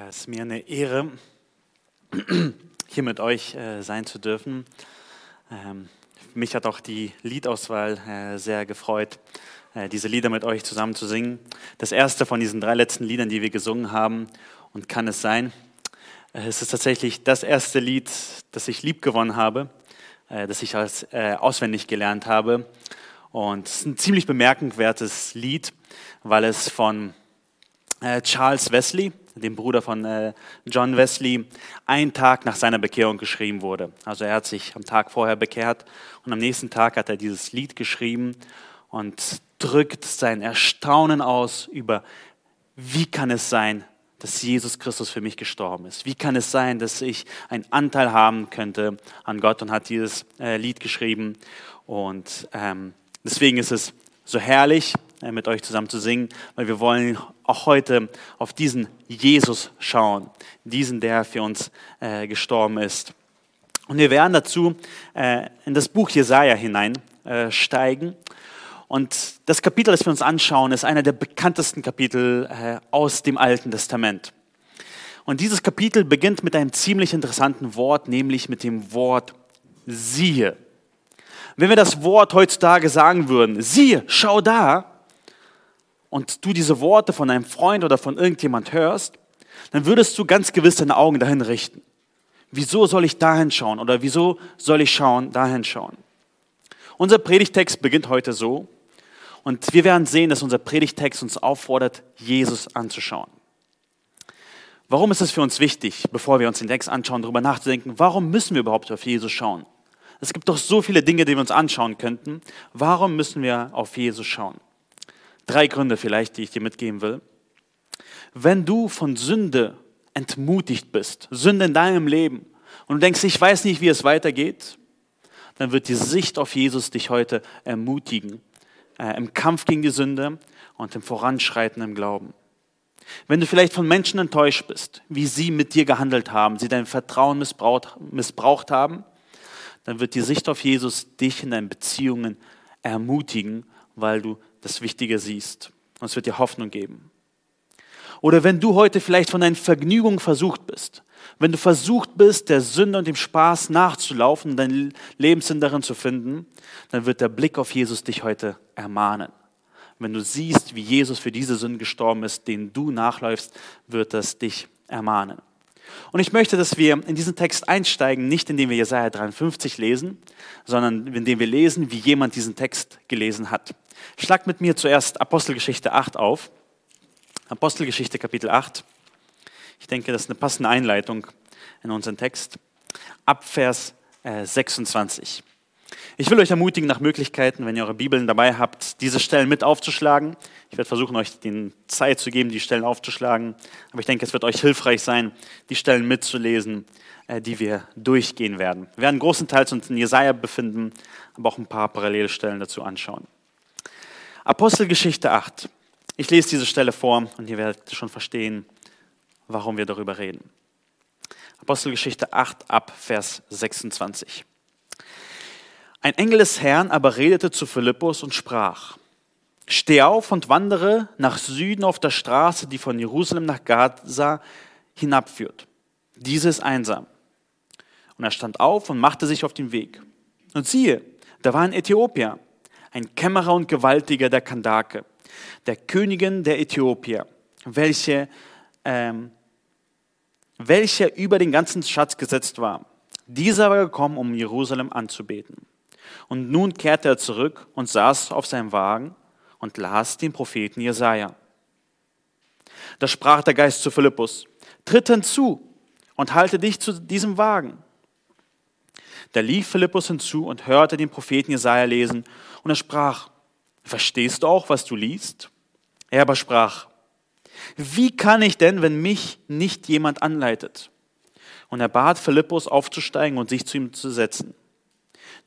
Ja, es ist mir eine Ehre, hier mit euch äh, sein zu dürfen. Ähm, mich hat auch die Liedauswahl äh, sehr gefreut, äh, diese Lieder mit euch zusammen zu singen. Das erste von diesen drei letzten Liedern, die wir gesungen haben, und kann es sein. Es ist tatsächlich das erste Lied, das ich lieb gewonnen habe, das ich als auswendig gelernt habe. Und es ist ein ziemlich bemerkenswertes Lied, weil es von Charles Wesley, dem Bruder von äh, John Wesley, einen Tag nach seiner Bekehrung geschrieben wurde. Also er hat sich am Tag vorher bekehrt und am nächsten Tag hat er dieses Lied geschrieben und drückt sein Erstaunen aus über, wie kann es sein, dass Jesus Christus für mich gestorben ist? Wie kann es sein, dass ich einen Anteil haben könnte an Gott und hat dieses äh, Lied geschrieben. Und ähm, deswegen ist es so herrlich, mit euch zusammen zu singen, weil wir wollen auch heute auf diesen Jesus schauen, diesen, der für uns äh, gestorben ist. Und wir werden dazu äh, in das Buch Jesaja hineinsteigen. Und das Kapitel, das wir uns anschauen, ist einer der bekanntesten Kapitel aus dem Alten Testament. Und dieses Kapitel beginnt mit einem ziemlich interessanten Wort, nämlich mit dem Wort siehe. Wenn wir das Wort heutzutage sagen würden, siehe, schau da, und du diese Worte von einem Freund oder von irgendjemand hörst, dann würdest du ganz gewiss deine Augen dahin richten. Wieso soll ich dahin schauen oder wieso soll ich schauen, dahin schauen? Unser Predigtext beginnt heute so und wir werden sehen, dass unser Predigtext uns auffordert, Jesus anzuschauen. Warum ist es für uns wichtig, bevor wir uns den Text anschauen, darüber nachzudenken, warum müssen wir überhaupt auf Jesus schauen? Es gibt doch so viele Dinge, die wir uns anschauen könnten. Warum müssen wir auf Jesus schauen? Drei Gründe vielleicht, die ich dir mitgeben will. Wenn du von Sünde entmutigt bist, Sünde in deinem Leben, und du denkst, ich weiß nicht, wie es weitergeht, dann wird die Sicht auf Jesus dich heute ermutigen, äh, im Kampf gegen die Sünde und im Voranschreiten im Glauben. Wenn du vielleicht von Menschen enttäuscht bist, wie sie mit dir gehandelt haben, sie dein Vertrauen missbraucht, missbraucht haben, dann wird die Sicht auf Jesus dich in deinen Beziehungen ermutigen, weil du das Wichtige siehst. Und es wird dir Hoffnung geben. Oder wenn du heute vielleicht von deinen Vergnügungen versucht bist, wenn du versucht bist, der Sünde und dem Spaß nachzulaufen und deinen Lebenssinn darin zu finden, dann wird der Blick auf Jesus dich heute ermahnen. Wenn du siehst, wie Jesus für diese Sünden gestorben ist, denen du nachläufst, wird das dich ermahnen. Und ich möchte, dass wir in diesen Text einsteigen, nicht indem wir Jesaja 53 lesen, sondern indem wir lesen, wie jemand diesen Text gelesen hat. Schlagt mit mir zuerst Apostelgeschichte 8 auf. Apostelgeschichte Kapitel 8. Ich denke, das ist eine passende Einleitung in unseren Text. Ab Vers 26. Äh, ich will euch ermutigen, nach Möglichkeiten, wenn ihr eure Bibeln dabei habt, diese Stellen mit aufzuschlagen. Ich werde versuchen, euch die Zeit zu geben, die Stellen aufzuschlagen. Aber ich denke, es wird euch hilfreich sein, die Stellen mitzulesen, äh, die wir durchgehen werden. Wir werden großenteils uns in Jesaja befinden, aber auch ein paar Parallelstellen dazu anschauen. Apostelgeschichte 8. Ich lese diese Stelle vor und ihr werdet schon verstehen, warum wir darüber reden. Apostelgeschichte 8 ab Vers 26. Ein Engel des Herrn aber redete zu Philippus und sprach, Steh auf und wandere nach Süden auf der Straße, die von Jerusalem nach Gaza hinabführt. Diese ist einsam. Und er stand auf und machte sich auf den Weg. Und siehe, da war ein Äthiopier, ein Kämmerer und Gewaltiger der Kandake, der Königin der Äthiopier, welche, ähm, welcher über den ganzen Schatz gesetzt war. Dieser war gekommen, um Jerusalem anzubeten. Und nun kehrte er zurück und saß auf seinem Wagen und las den Propheten Jesaja. Da sprach der Geist zu Philippus: Tritt hinzu und halte dich zu diesem Wagen. Da lief Philippus hinzu und hörte den Propheten Jesaja lesen und er sprach, verstehst du auch, was du liest? Er aber sprach, wie kann ich denn, wenn mich nicht jemand anleitet? Und er bat Philippus aufzusteigen und sich zu ihm zu setzen.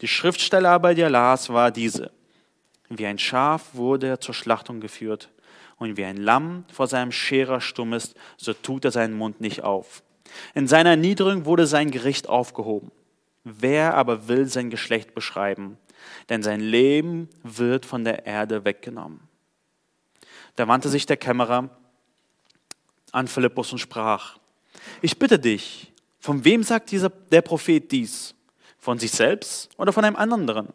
Die Schriftstelle aber, die er las, war diese. Wie ein Schaf wurde er zur Schlachtung geführt und wie ein Lamm vor seinem Scherer stumm ist, so tut er seinen Mund nicht auf. In seiner Erniedrigung wurde sein Gericht aufgehoben. Wer aber will sein Geschlecht beschreiben? Denn sein Leben wird von der Erde weggenommen. Da wandte sich der Kämmerer an Philippus und sprach, Ich bitte dich, von wem sagt dieser, der Prophet dies? Von sich selbst oder von einem anderen?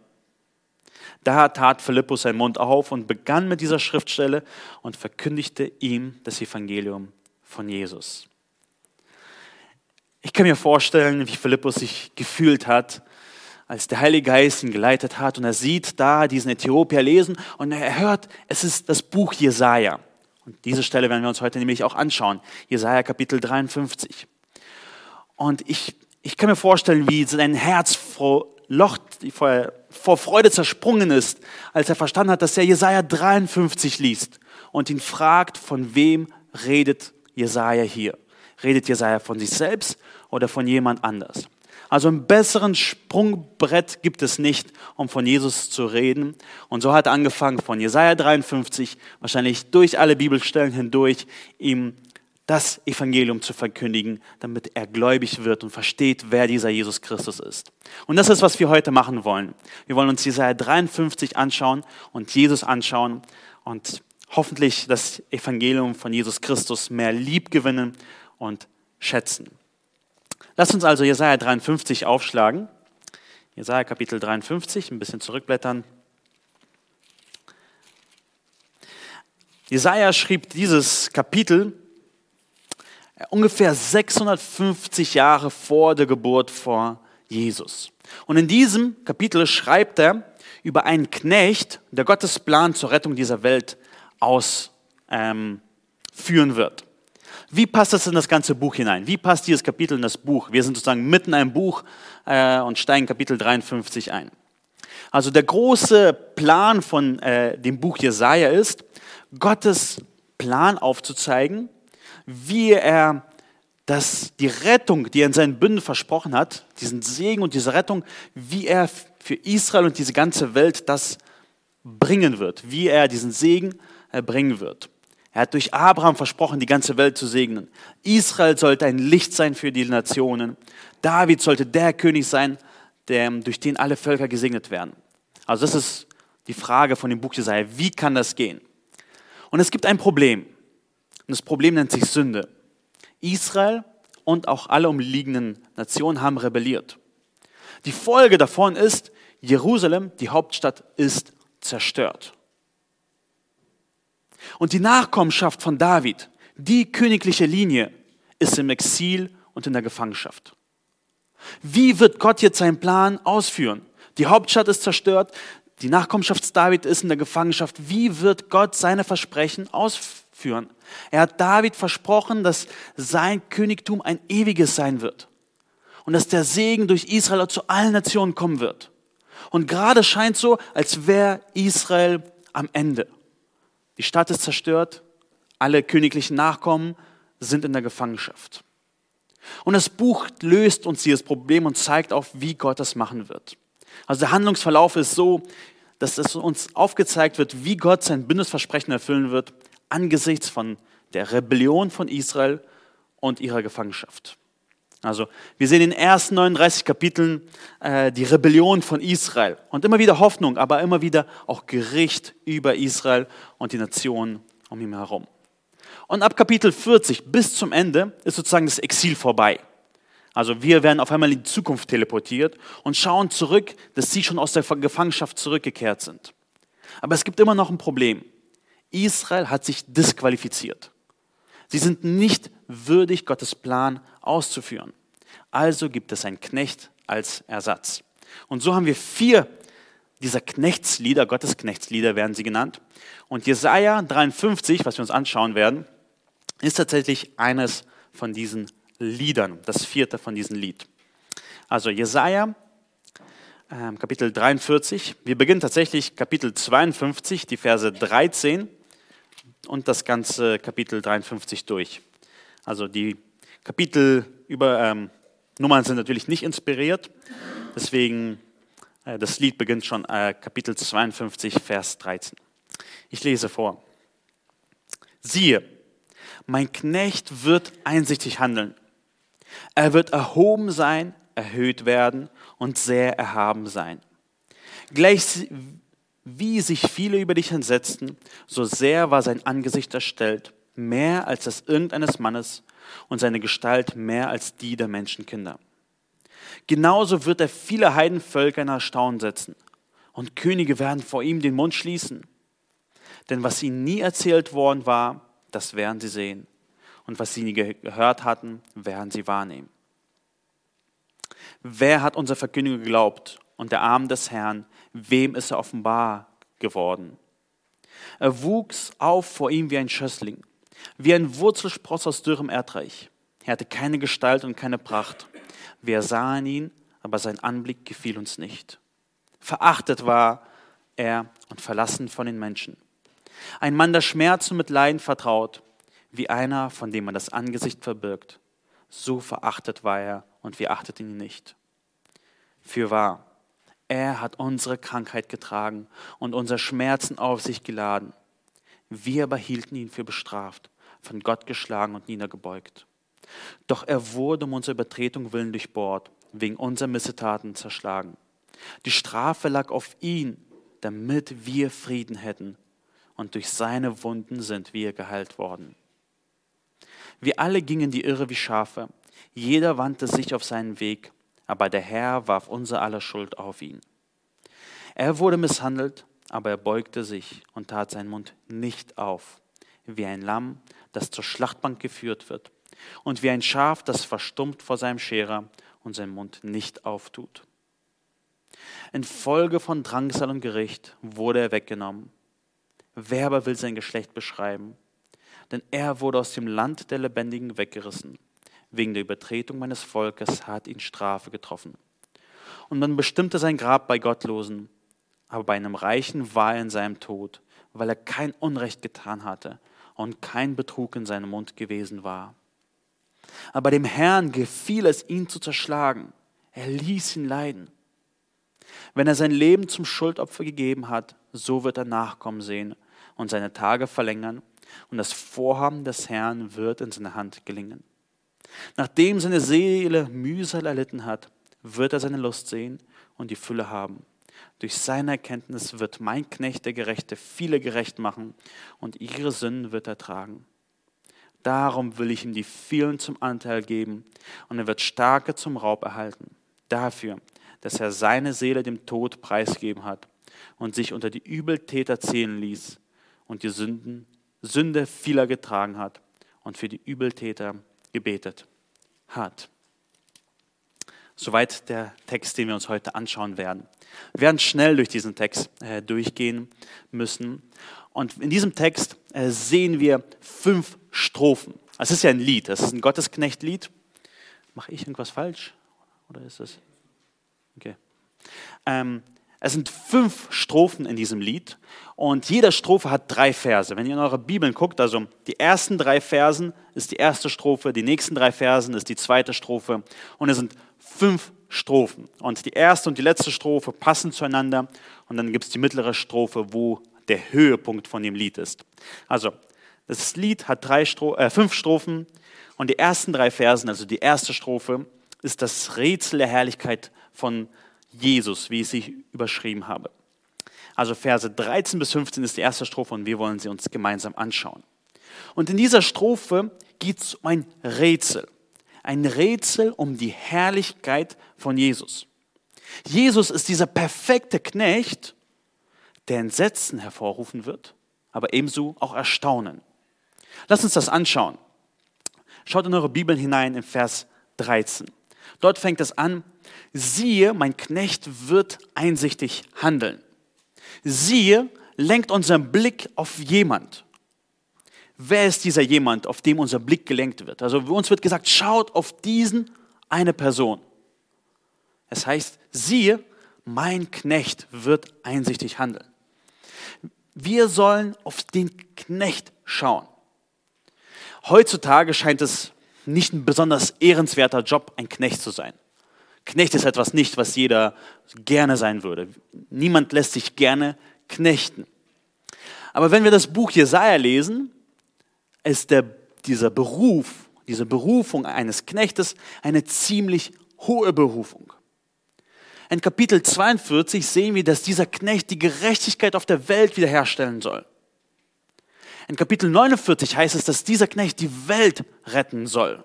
Da tat Philippus seinen Mund auf und begann mit dieser Schriftstelle und verkündigte ihm das Evangelium von Jesus. Ich kann mir vorstellen, wie Philippus sich gefühlt hat, als der Heilige Geist ihn geleitet hat und er sieht da diesen Äthiopier lesen und er hört, es ist das Buch Jesaja. Und diese Stelle werden wir uns heute nämlich auch anschauen. Jesaja Kapitel 53. Und ich, ich kann mir vorstellen, wie sein Herz vor, Loch, vor, vor Freude zersprungen ist, als er verstanden hat, dass er Jesaja 53 liest und ihn fragt, von wem redet Jesaja hier? Redet Jesaja von sich selbst oder von jemand anders? Also einen besseren Sprungbrett gibt es nicht, um von Jesus zu reden. Und so hat er angefangen von Jesaja 53, wahrscheinlich durch alle Bibelstellen hindurch, ihm das Evangelium zu verkündigen, damit er gläubig wird und versteht, wer dieser Jesus Christus ist. Und das ist, was wir heute machen wollen. Wir wollen uns Jesaja 53 anschauen und Jesus anschauen und hoffentlich das Evangelium von Jesus Christus mehr lieb gewinnen und schätzen. Lasst uns also Jesaja 53 aufschlagen. Jesaja Kapitel 53, ein bisschen zurückblättern. Jesaja schrieb dieses Kapitel ungefähr 650 Jahre vor der Geburt vor Jesus. Und in diesem Kapitel schreibt er über einen Knecht, der Gottes Plan zur Rettung dieser Welt ausführen ähm, wird. Wie passt das in das ganze Buch hinein? Wie passt dieses Kapitel in das Buch? Wir sind sozusagen mitten in einem Buch äh, und steigen Kapitel 53 ein. Also der große Plan von äh, dem Buch Jesaja ist, Gottes Plan aufzuzeigen, wie er das, die Rettung, die er in seinen Bünden versprochen hat, diesen Segen und diese Rettung, wie er für Israel und diese ganze Welt das bringen wird, wie er diesen Segen äh, bringen wird. Er hat durch Abraham versprochen, die ganze Welt zu segnen. Israel sollte ein Licht sein für die Nationen. David sollte der König sein, der, durch den alle Völker gesegnet werden. Also das ist die Frage von dem Buch Jesaja. Wie kann das gehen? Und es gibt ein Problem. Und das Problem nennt sich Sünde. Israel und auch alle umliegenden Nationen haben rebelliert. Die Folge davon ist, Jerusalem, die Hauptstadt, ist zerstört. Und die Nachkommenschaft von David, die königliche Linie, ist im Exil und in der Gefangenschaft. Wie wird Gott jetzt seinen Plan ausführen? Die Hauptstadt ist zerstört, die Nachkommenschaft David ist in der Gefangenschaft. Wie wird Gott seine Versprechen ausführen? Er hat David versprochen, dass sein Königtum ein ewiges sein wird und dass der Segen durch Israel zu allen Nationen kommen wird. Und gerade scheint so, als wäre Israel am Ende. Die Stadt ist zerstört, alle königlichen Nachkommen sind in der Gefangenschaft. Und das Buch löst uns dieses Problem und zeigt auf, wie Gott das machen wird. Also der Handlungsverlauf ist so, dass es uns aufgezeigt wird, wie Gott sein Bündnisversprechen erfüllen wird angesichts von der Rebellion von Israel und ihrer Gefangenschaft. Also wir sehen in den ersten 39 Kapiteln äh, die Rebellion von Israel und immer wieder Hoffnung, aber immer wieder auch Gericht über Israel und die Nationen um ihn herum. Und ab Kapitel 40 bis zum Ende ist sozusagen das Exil vorbei. Also wir werden auf einmal in die Zukunft teleportiert und schauen zurück, dass sie schon aus der Gefangenschaft zurückgekehrt sind. Aber es gibt immer noch ein Problem. Israel hat sich disqualifiziert. Sie sind nicht würdig, Gottes Plan auszuführen. Also gibt es einen Knecht als Ersatz. Und so haben wir vier dieser Knechtslieder, Gottes Knechtslieder werden sie genannt. Und Jesaja 53, was wir uns anschauen werden, ist tatsächlich eines von diesen Liedern, das vierte von diesen Lied. Also Jesaja, äh, Kapitel 43. Wir beginnen tatsächlich Kapitel 52, die Verse 13 und das ganze Kapitel 53 durch. Also die Kapitel über ähm, Nummern sind natürlich nicht inspiriert, deswegen äh, das Lied beginnt schon äh, Kapitel 52, Vers 13. Ich lese vor. Siehe, mein Knecht wird einsichtig handeln. Er wird erhoben sein, erhöht werden und sehr erhaben sein. Gleich wie sich viele über dich entsetzten, so sehr war sein Angesicht erstellt mehr als das irgendeines Mannes und seine Gestalt mehr als die der Menschenkinder. Genauso wird er viele Heidenvölker in Erstaunen setzen und Könige werden vor ihm den Mund schließen. Denn was ihnen nie erzählt worden war, das werden sie sehen. Und was sie nie gehört hatten, werden sie wahrnehmen. Wer hat unser Verkündigung geglaubt und der Arm des Herrn, wem ist er offenbar geworden? Er wuchs auf vor ihm wie ein Schössling, wie ein Wurzelspross aus dürrem Erdreich. Er hatte keine Gestalt und keine Pracht. Wir sahen ihn, aber sein Anblick gefiel uns nicht. Verachtet war er und verlassen von den Menschen. Ein Mann, der Schmerzen mit Leiden vertraut, wie einer, von dem man das Angesicht verbirgt. So verachtet war er und wir achteten ihn nicht. Fürwahr, er hat unsere Krankheit getragen und unsere Schmerzen auf sich geladen. Wir aber hielten ihn für bestraft, von Gott geschlagen und niedergebeugt. Doch er wurde um unsere Übertretung willen durchbohrt, wegen unserer Missetaten zerschlagen. Die Strafe lag auf ihn, damit wir Frieden hätten, und durch seine Wunden sind wir geheilt worden. Wir alle gingen die Irre wie Schafe, jeder wandte sich auf seinen Weg, aber der Herr warf unser aller Schuld auf ihn. Er wurde misshandelt, aber er beugte sich und tat seinen Mund nicht auf, wie ein Lamm, das zur Schlachtbank geführt wird, und wie ein Schaf, das verstummt vor seinem Scherer und seinen Mund nicht auftut. Infolge von Drangsal und Gericht wurde er weggenommen. Wer aber will sein Geschlecht beschreiben? Denn er wurde aus dem Land der Lebendigen weggerissen. Wegen der Übertretung meines Volkes hat ihn Strafe getroffen. Und man bestimmte sein Grab bei Gottlosen, aber bei einem Reichen war er in seinem Tod, weil er kein Unrecht getan hatte und kein Betrug in seinem Mund gewesen war. Aber dem Herrn gefiel es, ihn zu zerschlagen. Er ließ ihn leiden. Wenn er sein Leben zum Schuldopfer gegeben hat, so wird er Nachkommen sehen und seine Tage verlängern, und das Vorhaben des Herrn wird in seiner Hand gelingen. Nachdem seine Seele Mühsal erlitten hat, wird er seine Lust sehen und die Fülle haben. Durch seine Erkenntnis wird mein Knecht, der Gerechte, viele gerecht machen und ihre Sünden wird er tragen. Darum will ich ihm die vielen zum Anteil geben und er wird Starke zum Raub erhalten. Dafür, dass er seine Seele dem Tod preisgeben hat und sich unter die Übeltäter zählen ließ und die Sünden, Sünde vieler getragen hat und für die Übeltäter gebetet hat. Soweit der Text, den wir uns heute anschauen werden. Wir werden schnell durch diesen Text äh, durchgehen müssen. Und in diesem Text äh, sehen wir fünf Strophen. Es ist ja ein Lied, es ist ein Gottesknecht-Lied. Mache ich irgendwas falsch? Oder ist es? Okay. Ähm, es sind fünf Strophen in diesem Lied und jede Strophe hat drei Verse. Wenn ihr in eure Bibeln guckt, also die ersten drei Versen ist die erste Strophe, die nächsten drei Versen ist die zweite Strophe und es sind fünf Strophen. Und die erste und die letzte Strophe passen zueinander und dann gibt es die mittlere Strophe, wo der Höhepunkt von dem Lied ist. Also das Lied hat drei Stro äh, fünf Strophen und die ersten drei Versen, also die erste Strophe, ist das Rätsel der Herrlichkeit von Jesus, wie ich sie überschrieben habe. Also Verse 13 bis 15 ist die erste Strophe und wir wollen sie uns gemeinsam anschauen. Und in dieser Strophe geht es um ein Rätsel. Ein Rätsel um die Herrlichkeit von Jesus. Jesus ist dieser perfekte Knecht, der Entsetzen hervorrufen wird, aber ebenso auch Erstaunen. Lass uns das anschauen. Schaut in eure Bibeln hinein in Vers 13. Dort fängt es an, siehe, mein Knecht wird einsichtig handeln. Siehe, lenkt unseren Blick auf jemand. Wer ist dieser jemand, auf dem unser Blick gelenkt wird? Also uns wird gesagt, schaut auf diesen eine Person. Es heißt, siehe, mein Knecht wird einsichtig handeln. Wir sollen auf den Knecht schauen. Heutzutage scheint es nicht ein besonders ehrenswerter Job, ein Knecht zu sein. Knecht ist etwas nicht, was jeder gerne sein würde. Niemand lässt sich gerne knechten. Aber wenn wir das Buch Jesaja lesen, ist der, dieser Beruf, diese Berufung eines Knechtes eine ziemlich hohe Berufung. In Kapitel 42 sehen wir, dass dieser Knecht die Gerechtigkeit auf der Welt wiederherstellen soll. In Kapitel 49 heißt es, dass dieser Knecht die Welt retten soll.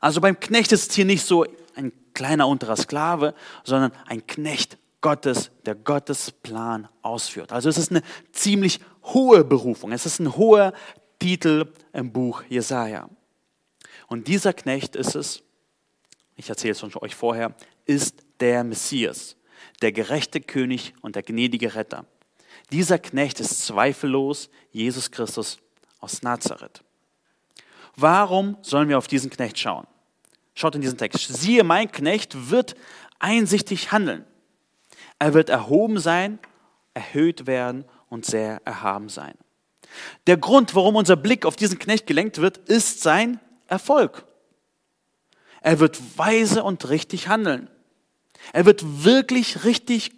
Also beim Knecht ist hier nicht so ein kleiner unterer Sklave, sondern ein Knecht Gottes, der Gottes Plan ausführt. Also es ist eine ziemlich hohe Berufung. Es ist ein hoher Titel im Buch Jesaja. Und dieser Knecht ist es, ich erzähle es euch vorher, ist der Messias, der gerechte König und der gnädige Retter. Dieser Knecht ist zweifellos Jesus Christus aus Nazareth. Warum sollen wir auf diesen Knecht schauen? Schaut in diesen Text. Siehe, mein Knecht wird einsichtig handeln. Er wird erhoben sein, erhöht werden und sehr erhaben sein. Der Grund, warum unser Blick auf diesen Knecht gelenkt wird, ist sein Erfolg. Er wird weise und richtig handeln. Er wird wirklich richtig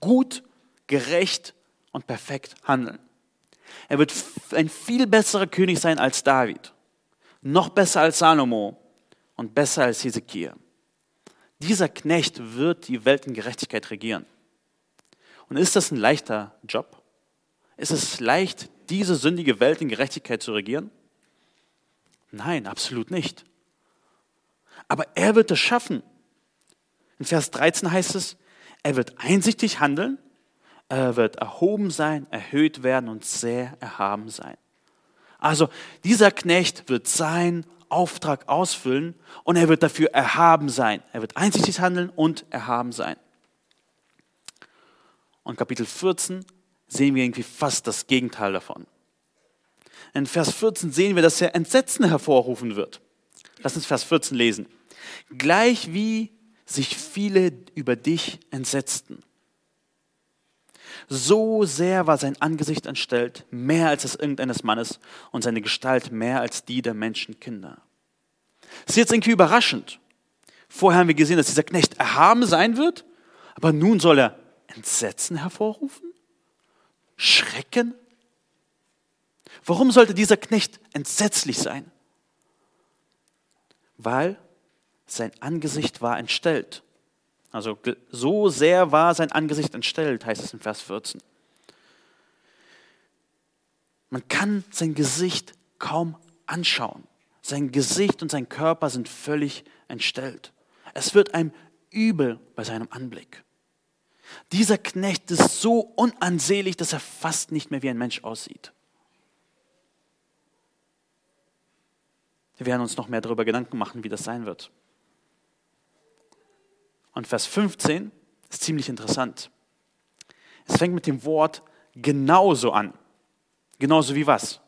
gut, gerecht und perfekt handeln. Er wird ein viel besserer König sein als David, noch besser als Salomo und besser als Hesekiah. Dieser Knecht wird die Welt in Gerechtigkeit regieren. Und ist das ein leichter Job? Ist es leicht, diese sündige Welt in Gerechtigkeit zu regieren? Nein, absolut nicht. Aber er wird es schaffen. In Vers 13 heißt es, er wird einsichtig handeln, er wird erhoben sein, erhöht werden und sehr erhaben sein. Also dieser Knecht wird seinen Auftrag ausfüllen und er wird dafür erhaben sein. Er wird einsichtig handeln und erhaben sein. Und Kapitel 14 sehen wir irgendwie fast das Gegenteil davon. In Vers 14 sehen wir, dass er Entsetzen hervorrufen wird. Lass uns Vers 14 lesen. Gleich wie sich viele über dich entsetzten. So sehr war sein Angesicht entstellt, mehr als das irgendeines Mannes, und seine Gestalt mehr als die der Menschenkinder. Das ist jetzt irgendwie überraschend. Vorher haben wir gesehen, dass dieser Knecht erhaben sein wird, aber nun soll er Entsetzen hervorrufen? Schrecken? Warum sollte dieser Knecht entsetzlich sein? Weil sein Angesicht war entstellt. Also so sehr war sein Angesicht entstellt, heißt es in Vers 14. Man kann sein Gesicht kaum anschauen. Sein Gesicht und sein Körper sind völlig entstellt. Es wird einem übel bei seinem Anblick. Dieser Knecht ist so unansehlich, dass er fast nicht mehr wie ein Mensch aussieht. Wir werden uns noch mehr darüber Gedanken machen, wie das sein wird. Und Vers 15 ist ziemlich interessant. Es fängt mit dem Wort genauso an. Genauso wie was?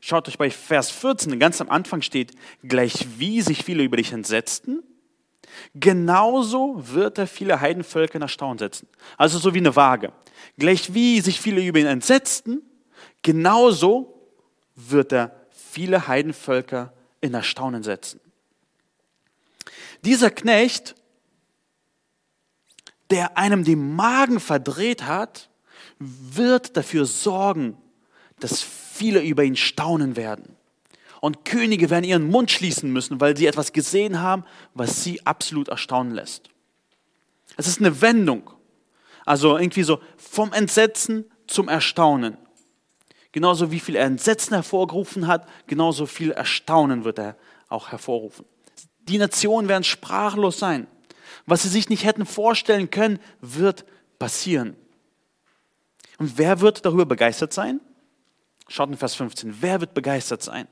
Schaut euch bei Vers 14, ganz am Anfang steht, gleich wie sich viele über dich entsetzten, genauso wird er viele Heidenvölker in Erstaunen setzen. Also so wie eine Waage. Gleich wie sich viele über ihn entsetzten, genauso wird er viele Heidenvölker in Erstaunen setzen. Dieser Knecht, der einem den Magen verdreht hat, wird dafür sorgen, dass viele über ihn staunen werden. Und Könige werden ihren Mund schließen müssen, weil sie etwas gesehen haben, was sie absolut erstaunen lässt. Es ist eine Wendung. Also irgendwie so vom Entsetzen zum Erstaunen. Genauso wie viel er Entsetzen hervorgerufen hat, genauso viel Erstaunen wird er auch hervorrufen. Die Nationen werden sprachlos sein. Was sie sich nicht hätten vorstellen können, wird passieren. Und wer wird darüber begeistert sein? Schaut in Vers 15. Wer wird begeistert sein?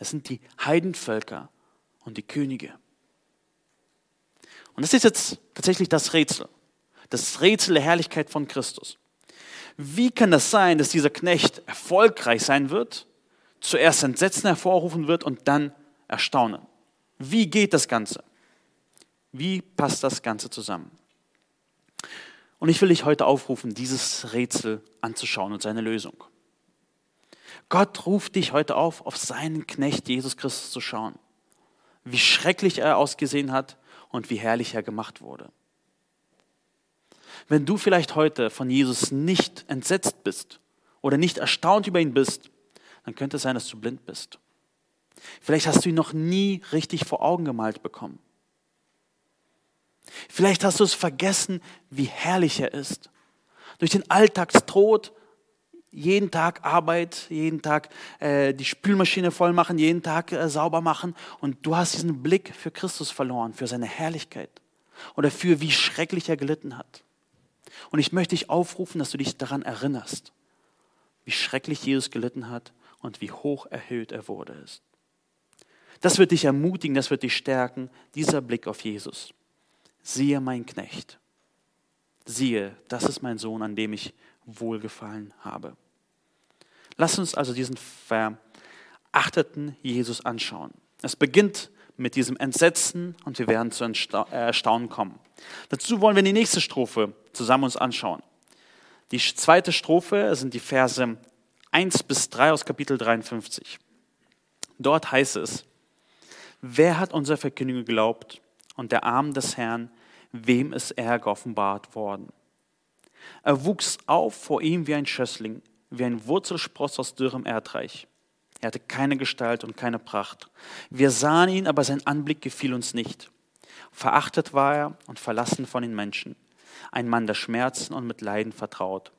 Es sind die Heidenvölker und die Könige. Und das ist jetzt tatsächlich das Rätsel. Das Rätsel der Herrlichkeit von Christus. Wie kann das sein, dass dieser Knecht erfolgreich sein wird, zuerst Entsetzen hervorrufen wird und dann Erstaunen? Wie geht das Ganze? Wie passt das Ganze zusammen? Und ich will dich heute aufrufen, dieses Rätsel anzuschauen und seine Lösung. Gott ruft dich heute auf, auf seinen Knecht Jesus Christus zu schauen. Wie schrecklich er ausgesehen hat und wie herrlich er gemacht wurde. Wenn du vielleicht heute von Jesus nicht entsetzt bist oder nicht erstaunt über ihn bist, dann könnte es sein, dass du blind bist. Vielleicht hast du ihn noch nie richtig vor Augen gemalt bekommen. Vielleicht hast du es vergessen, wie herrlich er ist. durch den Alltagstrot, jeden Tag Arbeit, jeden Tag äh, die Spülmaschine voll machen, jeden Tag äh, sauber machen und du hast diesen Blick für Christus verloren, für seine Herrlichkeit oder für wie schrecklich er gelitten hat. Und ich möchte dich aufrufen, dass du dich daran erinnerst, wie schrecklich Jesus gelitten hat und wie hoch erhöht er wurde ist. Das wird dich ermutigen, das wird dich stärken, dieser Blick auf Jesus. Siehe mein Knecht. Siehe, das ist mein Sohn, an dem ich wohlgefallen habe. Lass uns also diesen verachteten Jesus anschauen. Es beginnt mit diesem Entsetzen und wir werden zu Erstaunen kommen. Dazu wollen wir die nächste Strophe zusammen uns anschauen. Die zweite Strophe sind die Verse 1 bis 3 aus Kapitel 53. Dort heißt es, wer hat unser Verkündigung geglaubt und der Arm des Herrn, wem ist er geoffenbart worden? Er wuchs auf vor ihm wie ein Schössling, wie ein Wurzelspross aus dürrem Erdreich. Er hatte keine Gestalt und keine Pracht. Wir sahen ihn, aber sein Anblick gefiel uns nicht. Verachtet war er und verlassen von den Menschen. Ein Mann der Schmerzen und mit Leiden vertraut,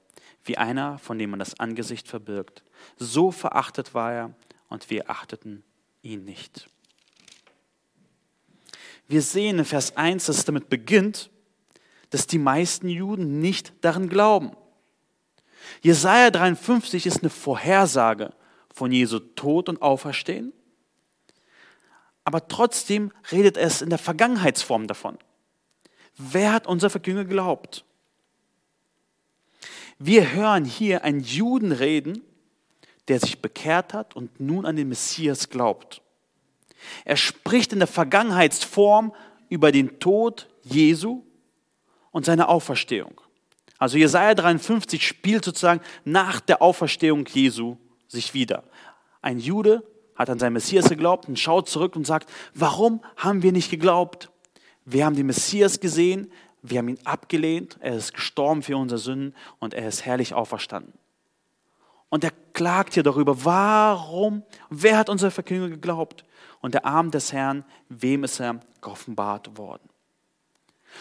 wie einer, von dem man das Angesicht verbirgt. So verachtet war er und wir achteten ihn nicht. Wir sehen in Vers 1, dass es damit beginnt, dass die meisten Juden nicht daran glauben. Jesaja 53 ist eine Vorhersage von Jesu Tod und Auferstehen, aber trotzdem redet es in der Vergangenheitsform davon. Wer hat unser Verkünger geglaubt? Wir hören hier einen Juden reden, der sich bekehrt hat und nun an den Messias glaubt. Er spricht in der Vergangenheitsform über den Tod Jesu und seine Auferstehung. Also Jesaja 53 spielt sozusagen nach der Auferstehung Jesu sich wieder. Ein Jude hat an seinen Messias geglaubt und schaut zurück und sagt, warum haben wir nicht geglaubt? Wir haben den Messias gesehen, wir haben ihn abgelehnt, er ist gestorben für unsere Sünden und er ist herrlich auferstanden. Und er klagt hier darüber, warum, wer hat unser Verkündigung geglaubt? Und der Arm des Herrn, wem ist er geoffenbart worden?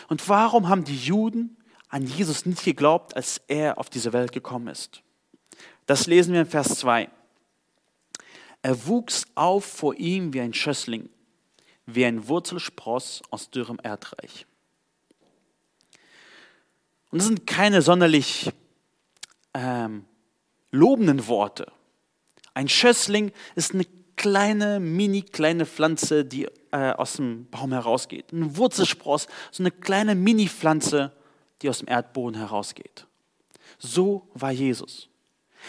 Und warum haben die Juden an Jesus nicht geglaubt, als er auf diese Welt gekommen ist? Das lesen wir in Vers 2. Er wuchs auf vor ihm wie ein Schössling, wie ein Wurzelspross aus dürrem Erdreich. Und das sind keine sonderlich ähm, lobenden Worte. Ein Schössling ist eine kleine, mini kleine Pflanze, die äh, aus dem Baum herausgeht. Ein Wurzelspross, so eine kleine Mini-Pflanze, die aus dem Erdboden herausgeht. So war Jesus.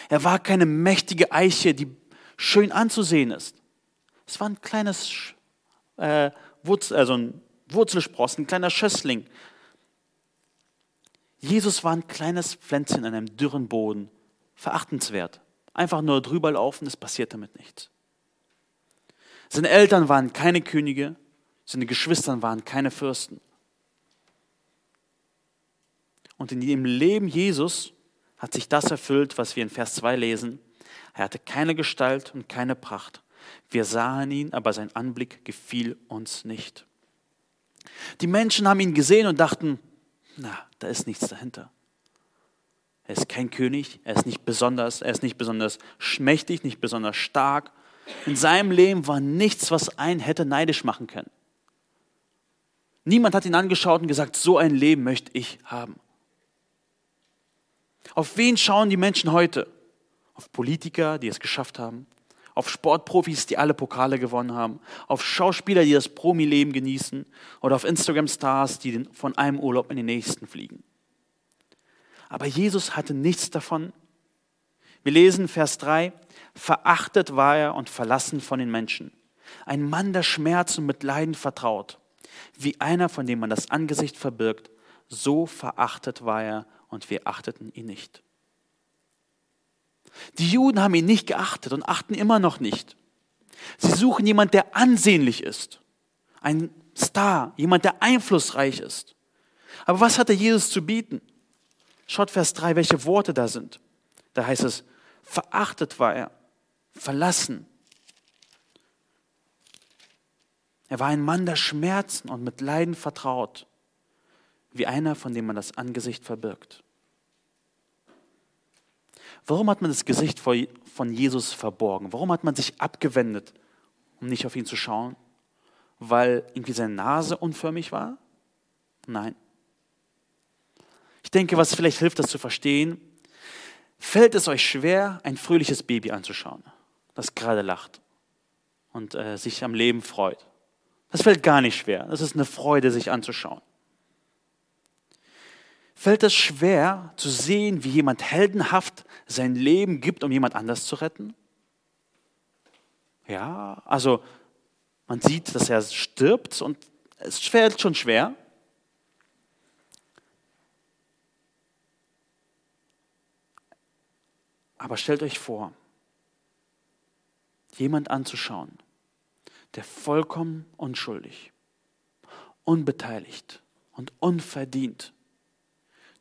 Er war keine mächtige Eiche, die schön anzusehen ist. Es war ein kleines äh, Wurzel, also ein Wurzelspross, ein kleiner Schössling. Jesus war ein kleines Pflänzchen in einem dürren Boden. Verachtenswert. Einfach nur drüber laufen, es passiert damit nichts. Seine Eltern waren keine Könige, seine Geschwister waren keine Fürsten. Und in dem Leben Jesus hat sich das erfüllt, was wir in Vers 2 lesen. Er hatte keine Gestalt und keine Pracht. Wir sahen ihn, aber sein Anblick gefiel uns nicht. Die Menschen haben ihn gesehen und dachten, na, da ist nichts dahinter. Er ist kein König, er ist nicht besonders, er ist nicht besonders schmächtig, nicht besonders stark, in seinem Leben war nichts, was einen hätte neidisch machen können. Niemand hat ihn angeschaut und gesagt, so ein Leben möchte ich haben. Auf wen schauen die Menschen heute? Auf Politiker, die es geschafft haben, auf Sportprofis, die alle Pokale gewonnen haben, auf Schauspieler, die das Promi-Leben genießen oder auf Instagram-Stars, die von einem Urlaub in den nächsten fliegen. Aber Jesus hatte nichts davon. Wir lesen Vers 3, Verachtet war er und verlassen von den Menschen. Ein Mann der Schmerzen mit Leiden vertraut. Wie einer, von dem man das Angesicht verbirgt, so verachtet war er und wir achteten ihn nicht. Die Juden haben ihn nicht geachtet und achten immer noch nicht. Sie suchen jemand, der ansehnlich ist. Ein Star, jemand, der einflussreich ist. Aber was hatte Jesus zu bieten? Schaut Vers 3, welche Worte da sind. Da heißt es, verachtet war er verlassen. Er war ein Mann der Schmerzen und mit Leiden vertraut, wie einer, von dem man das Angesicht verbirgt. Warum hat man das Gesicht von Jesus verborgen? Warum hat man sich abgewendet, um nicht auf ihn zu schauen? Weil irgendwie seine Nase unförmig war? Nein. Ich denke, was vielleicht hilft, das zu verstehen, fällt es euch schwer, ein fröhliches Baby anzuschauen, das gerade lacht und äh, sich am Leben freut. Das fällt gar nicht schwer. Das ist eine Freude, sich anzuschauen. Fällt es schwer zu sehen, wie jemand heldenhaft sein Leben gibt, um jemand anders zu retten? Ja, also man sieht, dass er stirbt und es fällt schon schwer. Aber stellt euch vor, jemand anzuschauen, der vollkommen unschuldig, unbeteiligt und unverdient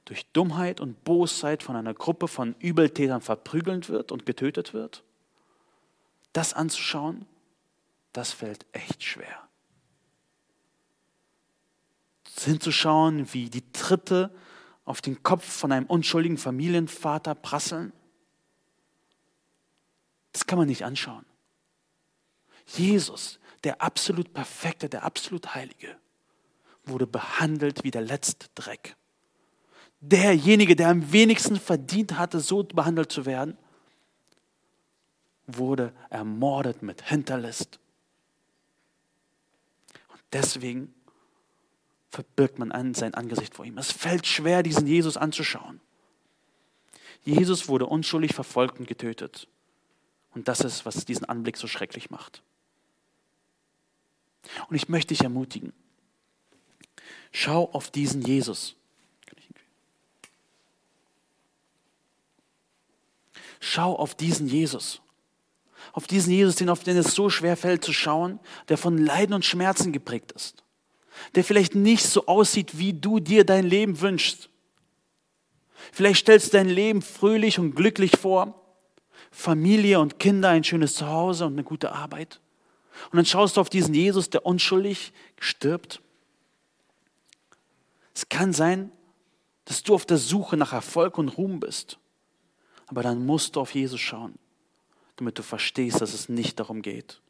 durch Dummheit und Bosheit von einer Gruppe von Übeltätern verprügelt wird und getötet wird, das anzuschauen, das fällt echt schwer. Hinzuschauen, wie die Tritte auf den Kopf von einem unschuldigen Familienvater prasseln, das kann man nicht anschauen. Jesus, der absolut perfekte, der absolut heilige, wurde behandelt wie der letzte Dreck. Derjenige, der am wenigsten verdient hatte, so behandelt zu werden, wurde ermordet mit Hinterlist. Und deswegen verbirgt man sein Angesicht vor ihm. Es fällt schwer, diesen Jesus anzuschauen. Jesus wurde unschuldig verfolgt und getötet. Und das ist, was diesen Anblick so schrecklich macht. Und ich möchte dich ermutigen, schau auf diesen Jesus. Schau auf diesen Jesus. Auf diesen Jesus, den, auf den es so schwer fällt zu schauen, der von Leiden und Schmerzen geprägt ist. Der vielleicht nicht so aussieht, wie du dir dein Leben wünschst. Vielleicht stellst du dein Leben fröhlich und glücklich vor, Familie und Kinder, ein schönes Zuhause und eine gute Arbeit. Und dann schaust du auf diesen Jesus, der unschuldig stirbt. Es kann sein, dass du auf der Suche nach Erfolg und Ruhm bist. Aber dann musst du auf Jesus schauen, damit du verstehst, dass es nicht darum geht.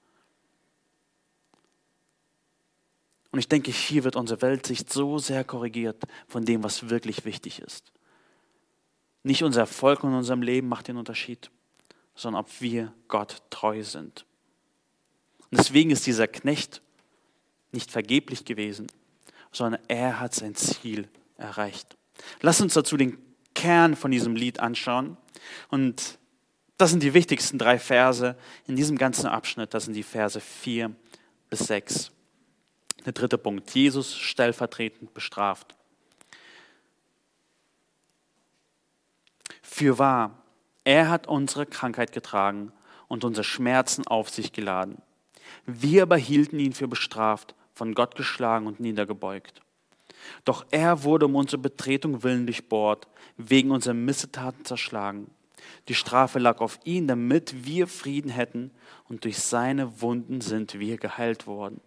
Und ich denke, hier wird unsere Weltsicht so sehr korrigiert von dem, was wirklich wichtig ist. Nicht unser Erfolg in unserem Leben macht den Unterschied, sondern ob wir Gott treu sind. Und deswegen ist dieser Knecht nicht vergeblich gewesen, sondern er hat sein Ziel erreicht. Lass uns dazu den Kern von diesem Lied anschauen. Und das sind die wichtigsten drei Verse in diesem ganzen Abschnitt. Das sind die Verse 4 bis 6. Der dritte Punkt. Jesus stellvertretend bestraft. Für wahr, er hat unsere Krankheit getragen und unsere Schmerzen auf sich geladen. Wir aber hielten ihn für bestraft, von Gott geschlagen und niedergebeugt. Doch er wurde um unsere Betretung willen durchbohrt, wegen unserer Missetaten zerschlagen. Die Strafe lag auf ihn, damit wir Frieden hätten, und durch seine Wunden sind wir geheilt worden.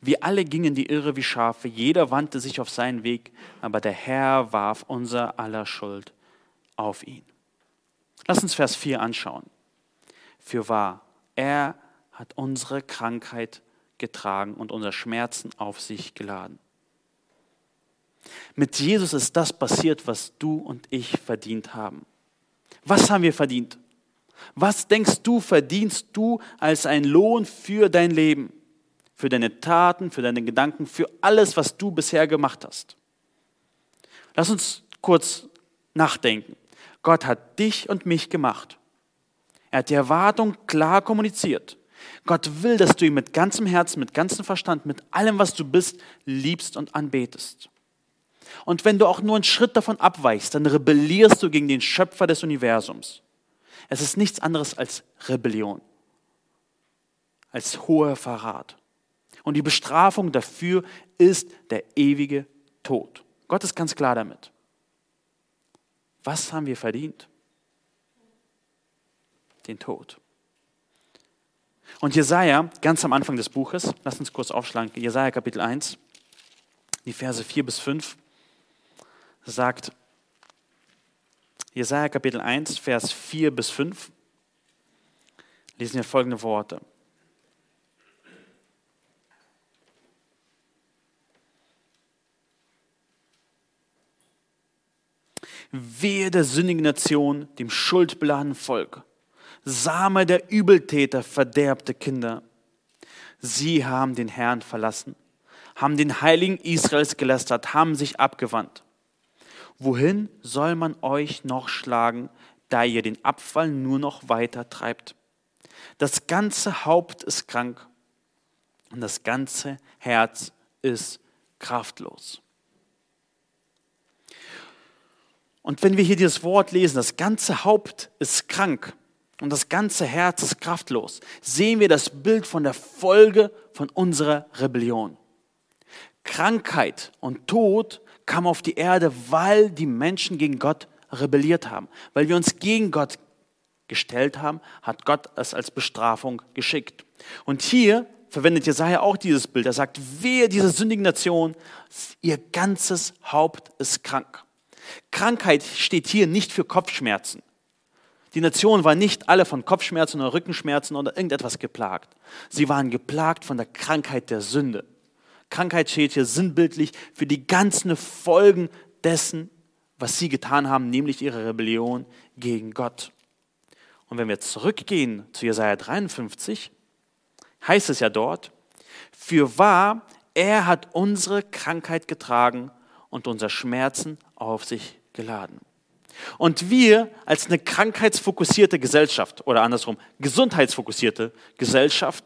Wir alle gingen die Irre wie Schafe, jeder wandte sich auf seinen Weg, aber der Herr warf unser aller Schuld auf ihn. Lass uns Vers 4 anschauen. Für wahr, er hat unsere Krankheit getragen und unsere Schmerzen auf sich geladen. Mit Jesus ist das passiert, was du und ich verdient haben. Was haben wir verdient? Was denkst du, verdienst du als ein Lohn für dein Leben, für deine Taten, für deine Gedanken, für alles, was du bisher gemacht hast? Lass uns kurz nachdenken. Gott hat dich und mich gemacht. Er hat die Erwartung klar kommuniziert. Gott will, dass du ihn mit ganzem Herzen, mit ganzem Verstand, mit allem, was du bist, liebst und anbetest. Und wenn du auch nur einen Schritt davon abweichst, dann rebellierst du gegen den Schöpfer des Universums. Es ist nichts anderes als Rebellion, als hoher Verrat. Und die Bestrafung dafür ist der ewige Tod. Gott ist ganz klar damit. Was haben wir verdient? Den Tod. Und Jesaja, ganz am Anfang des Buches, lasst uns kurz aufschlagen, Jesaja Kapitel 1, die Verse 4 bis 5, sagt, Jesaja Kapitel 1, Vers 4 bis 5 lesen wir folgende Worte. Wehe der sündigen Nation, dem schuldbeladenen Volk. Same der Übeltäter, verderbte Kinder. Sie haben den Herrn verlassen, haben den Heiligen Israels gelästert, haben sich abgewandt. Wohin soll man euch noch schlagen, da ihr den Abfall nur noch weiter treibt? Das ganze Haupt ist krank und das ganze Herz ist kraftlos. Und wenn wir hier dieses Wort lesen, das ganze Haupt ist krank und das ganze Herz ist kraftlos, sehen wir das Bild von der Folge von unserer Rebellion. Krankheit und Tod kam auf die Erde, weil die Menschen gegen Gott rebelliert haben, weil wir uns gegen Gott gestellt haben, hat Gott es als Bestrafung geschickt. Und hier verwendet Jesaja auch dieses Bild. Er sagt, wehe diese sündigen Nation, ihr ganzes Haupt ist krank. Krankheit steht hier nicht für Kopfschmerzen. Die Nation war nicht alle von Kopfschmerzen oder Rückenschmerzen oder irgendetwas geplagt. Sie waren geplagt von der Krankheit der Sünde. Krankheit steht hier sinnbildlich für die ganzen Folgen dessen, was sie getan haben, nämlich ihre Rebellion gegen Gott. Und wenn wir zurückgehen zu Jesaja 53, heißt es ja dort, für wahr, er hat unsere Krankheit getragen und unsere Schmerzen auf sich geladen. Und wir als eine krankheitsfokussierte Gesellschaft oder andersrum gesundheitsfokussierte Gesellschaft,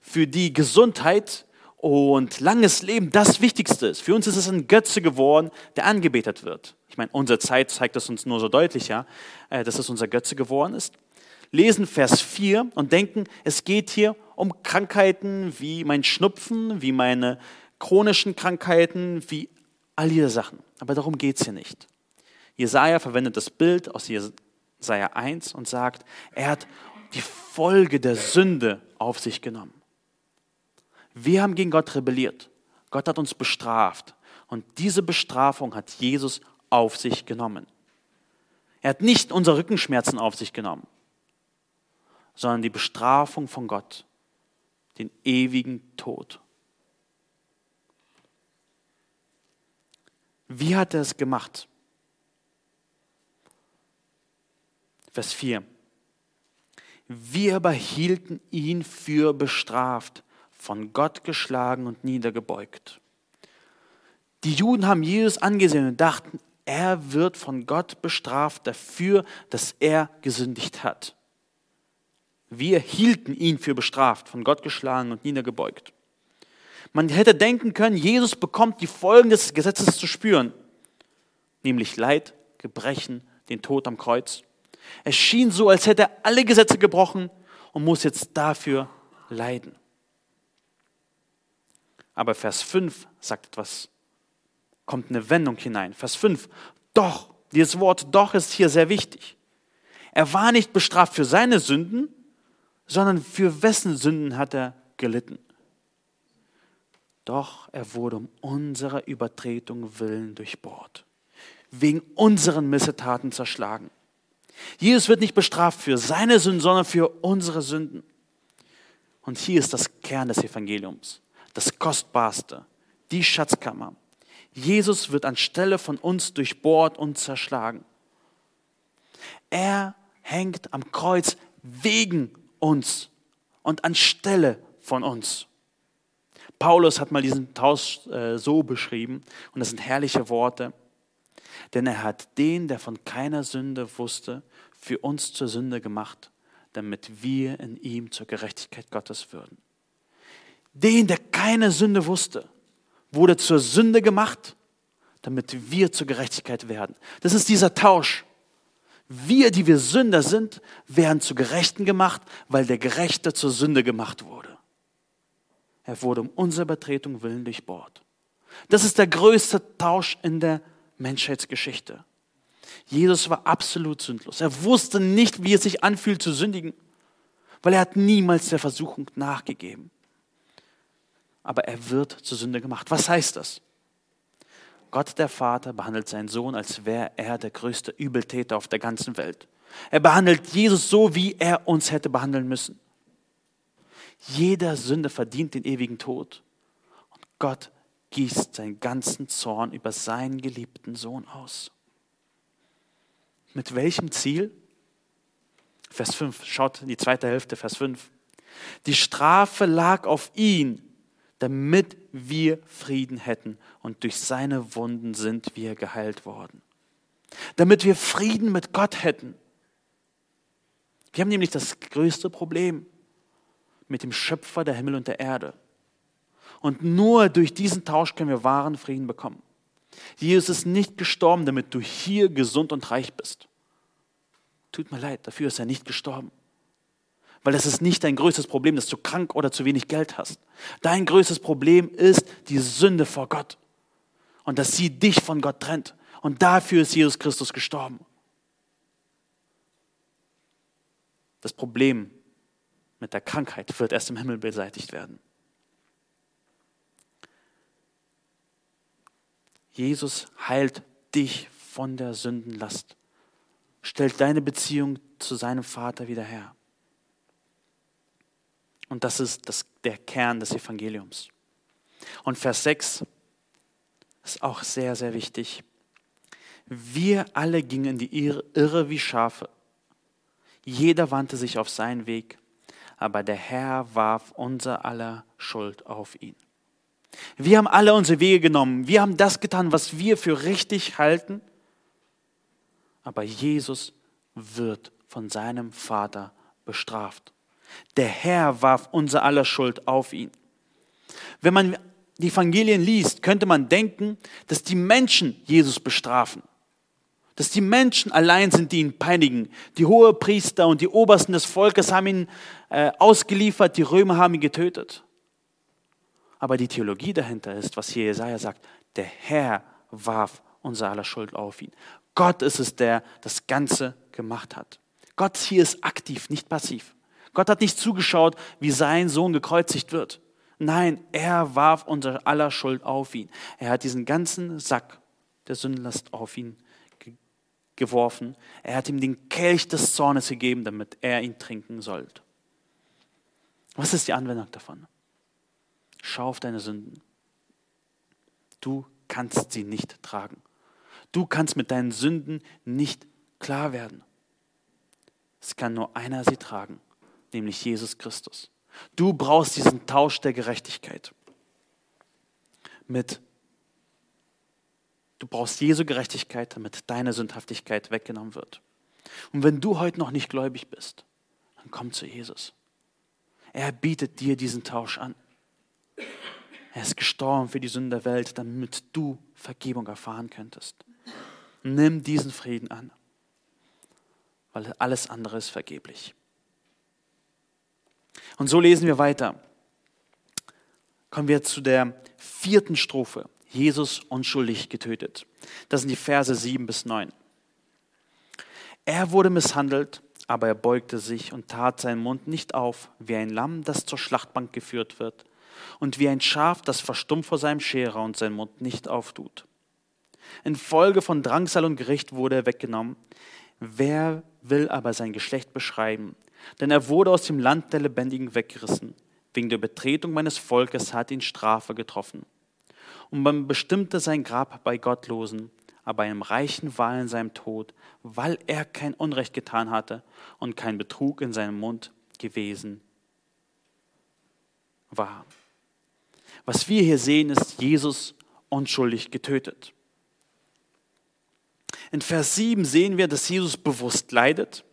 für die Gesundheit und langes Leben das Wichtigste ist. Für uns ist es ein Götze geworden, der angebetet wird. Ich meine, unsere Zeit zeigt es uns nur so deutlich, ja, äh, dass es unser Götze geworden ist. Lesen Vers 4 und denken, es geht hier um Krankheiten wie mein Schnupfen, wie meine chronischen Krankheiten, wie all diese Sachen. Aber darum geht es hier nicht. Jesaja verwendet das Bild aus Jesaja 1 und sagt, er hat die Folge der Sünde auf sich genommen. Wir haben gegen Gott rebelliert. Gott hat uns bestraft. Und diese Bestrafung hat Jesus auf sich genommen. Er hat nicht unsere Rückenschmerzen auf sich genommen, sondern die Bestrafung von Gott, den ewigen Tod. Wie hat er es gemacht? Vers 4. Wir aber hielten ihn für bestraft, von Gott geschlagen und niedergebeugt. Die Juden haben Jesus angesehen und dachten, er wird von Gott bestraft dafür, dass er gesündigt hat. Wir hielten ihn für bestraft, von Gott geschlagen und niedergebeugt. Man hätte denken können, Jesus bekommt die Folgen des Gesetzes zu spüren, nämlich Leid, Gebrechen, den Tod am Kreuz. Es schien so, als hätte er alle Gesetze gebrochen und muss jetzt dafür leiden. Aber Vers 5 sagt etwas, kommt eine Wendung hinein. Vers 5, doch, dieses Wort doch ist hier sehr wichtig. Er war nicht bestraft für seine Sünden, sondern für wessen Sünden hat er gelitten. Doch er wurde um unserer Übertretung willen durchbohrt, wegen unseren Missetaten zerschlagen. Jesus wird nicht bestraft für seine Sünden, sondern für unsere Sünden. Und hier ist das Kern des Evangeliums, das Kostbarste, die Schatzkammer. Jesus wird anstelle von uns durchbohrt und zerschlagen. Er hängt am Kreuz wegen uns und anstelle von uns. Paulus hat mal diesen Tausch äh, so beschrieben, und das sind herrliche Worte. Denn er hat den, der von keiner Sünde wusste, für uns zur Sünde gemacht, damit wir in ihm zur Gerechtigkeit Gottes würden. Den, der keine Sünde wusste, wurde zur Sünde gemacht, damit wir zur Gerechtigkeit werden. Das ist dieser Tausch. Wir, die wir Sünder sind, werden zu Gerechten gemacht, weil der Gerechte zur Sünde gemacht wurde. Er wurde um unsere Übertretung willen durchbohrt. Das ist der größte Tausch in der Menschheitsgeschichte. Jesus war absolut sündlos. Er wusste nicht, wie es sich anfühlt zu sündigen, weil er hat niemals der Versuchung nachgegeben. Aber er wird zur Sünde gemacht. Was heißt das? Gott der Vater behandelt seinen Sohn, als wäre er der größte Übeltäter auf der ganzen Welt. Er behandelt Jesus so, wie er uns hätte behandeln müssen. Jeder Sünde verdient den ewigen Tod. Und Gott gießt seinen ganzen Zorn über seinen geliebten Sohn aus. Mit welchem Ziel? Vers 5, schaut in die zweite Hälfte, Vers 5. Die Strafe lag auf ihn, damit wir Frieden hätten. Und durch seine Wunden sind wir geheilt worden. Damit wir Frieden mit Gott hätten. Wir haben nämlich das größte Problem mit dem Schöpfer der Himmel und der Erde. Und nur durch diesen Tausch können wir wahren Frieden bekommen. Jesus ist nicht gestorben, damit du hier gesund und reich bist. Tut mir leid, dafür ist er nicht gestorben. Weil das ist nicht dein größtes Problem, dass du krank oder zu wenig Geld hast. Dein größtes Problem ist die Sünde vor Gott. Und dass sie dich von Gott trennt. Und dafür ist Jesus Christus gestorben. Das Problem mit der Krankheit wird erst im Himmel beseitigt werden. Jesus heilt dich von der Sündenlast, stellt deine Beziehung zu seinem Vater wieder her. Und das ist das, der Kern des Evangeliums. Und Vers 6 ist auch sehr, sehr wichtig. Wir alle gingen in die Irre wie Schafe. Jeder wandte sich auf seinen Weg, aber der Herr warf unser aller Schuld auf ihn. Wir haben alle unsere Wege genommen. Wir haben das getan, was wir für richtig halten. Aber Jesus wird von seinem Vater bestraft. Der Herr warf unser aller Schuld auf ihn. Wenn man die Evangelien liest, könnte man denken, dass die Menschen Jesus bestrafen. Dass die Menschen allein sind, die ihn peinigen. Die Hohepriester und die Obersten des Volkes haben ihn äh, ausgeliefert, die Römer haben ihn getötet. Aber die Theologie dahinter ist, was hier Jesaja sagt, der Herr warf unser aller Schuld auf ihn. Gott ist es, der das Ganze gemacht hat. Gott hier ist aktiv, nicht passiv. Gott hat nicht zugeschaut, wie sein Sohn gekreuzigt wird. Nein, er warf unser aller Schuld auf ihn. Er hat diesen ganzen Sack der Sündenlast auf ihn ge geworfen. Er hat ihm den Kelch des Zornes gegeben, damit er ihn trinken sollte. Was ist die Anwendung davon? Schau auf deine Sünden. Du kannst sie nicht tragen. Du kannst mit deinen Sünden nicht klar werden. Es kann nur einer sie tragen nämlich Jesus Christus. Du brauchst diesen Tausch der Gerechtigkeit mit Du brauchst Jesu Gerechtigkeit, damit deine Sündhaftigkeit weggenommen wird. Und wenn du heute noch nicht gläubig bist, dann komm zu Jesus. Er bietet dir diesen Tausch an. Er ist gestorben für die Sünde der Welt, damit du Vergebung erfahren könntest. Nimm diesen Frieden an, weil alles andere ist vergeblich. Und so lesen wir weiter. Kommen wir zu der vierten Strophe. Jesus unschuldig getötet. Das sind die Verse 7 bis 9. Er wurde misshandelt, aber er beugte sich und tat seinen Mund nicht auf, wie ein Lamm, das zur Schlachtbank geführt wird, und wie ein Schaf, das verstummt vor seinem Scherer und seinen Mund nicht auftut. Infolge von Drangsal und Gericht wurde er weggenommen. Wer will aber sein Geschlecht beschreiben? Denn er wurde aus dem Land der Lebendigen weggerissen. Wegen der Betretung meines Volkes hat ihn Strafe getroffen. Und man bestimmte sein Grab bei Gottlosen, aber einem Reichen war in seinem Tod, weil er kein Unrecht getan hatte und kein Betrug in seinem Mund gewesen war. Was wir hier sehen, ist Jesus unschuldig getötet. In Vers 7 sehen wir, dass Jesus bewusst leidet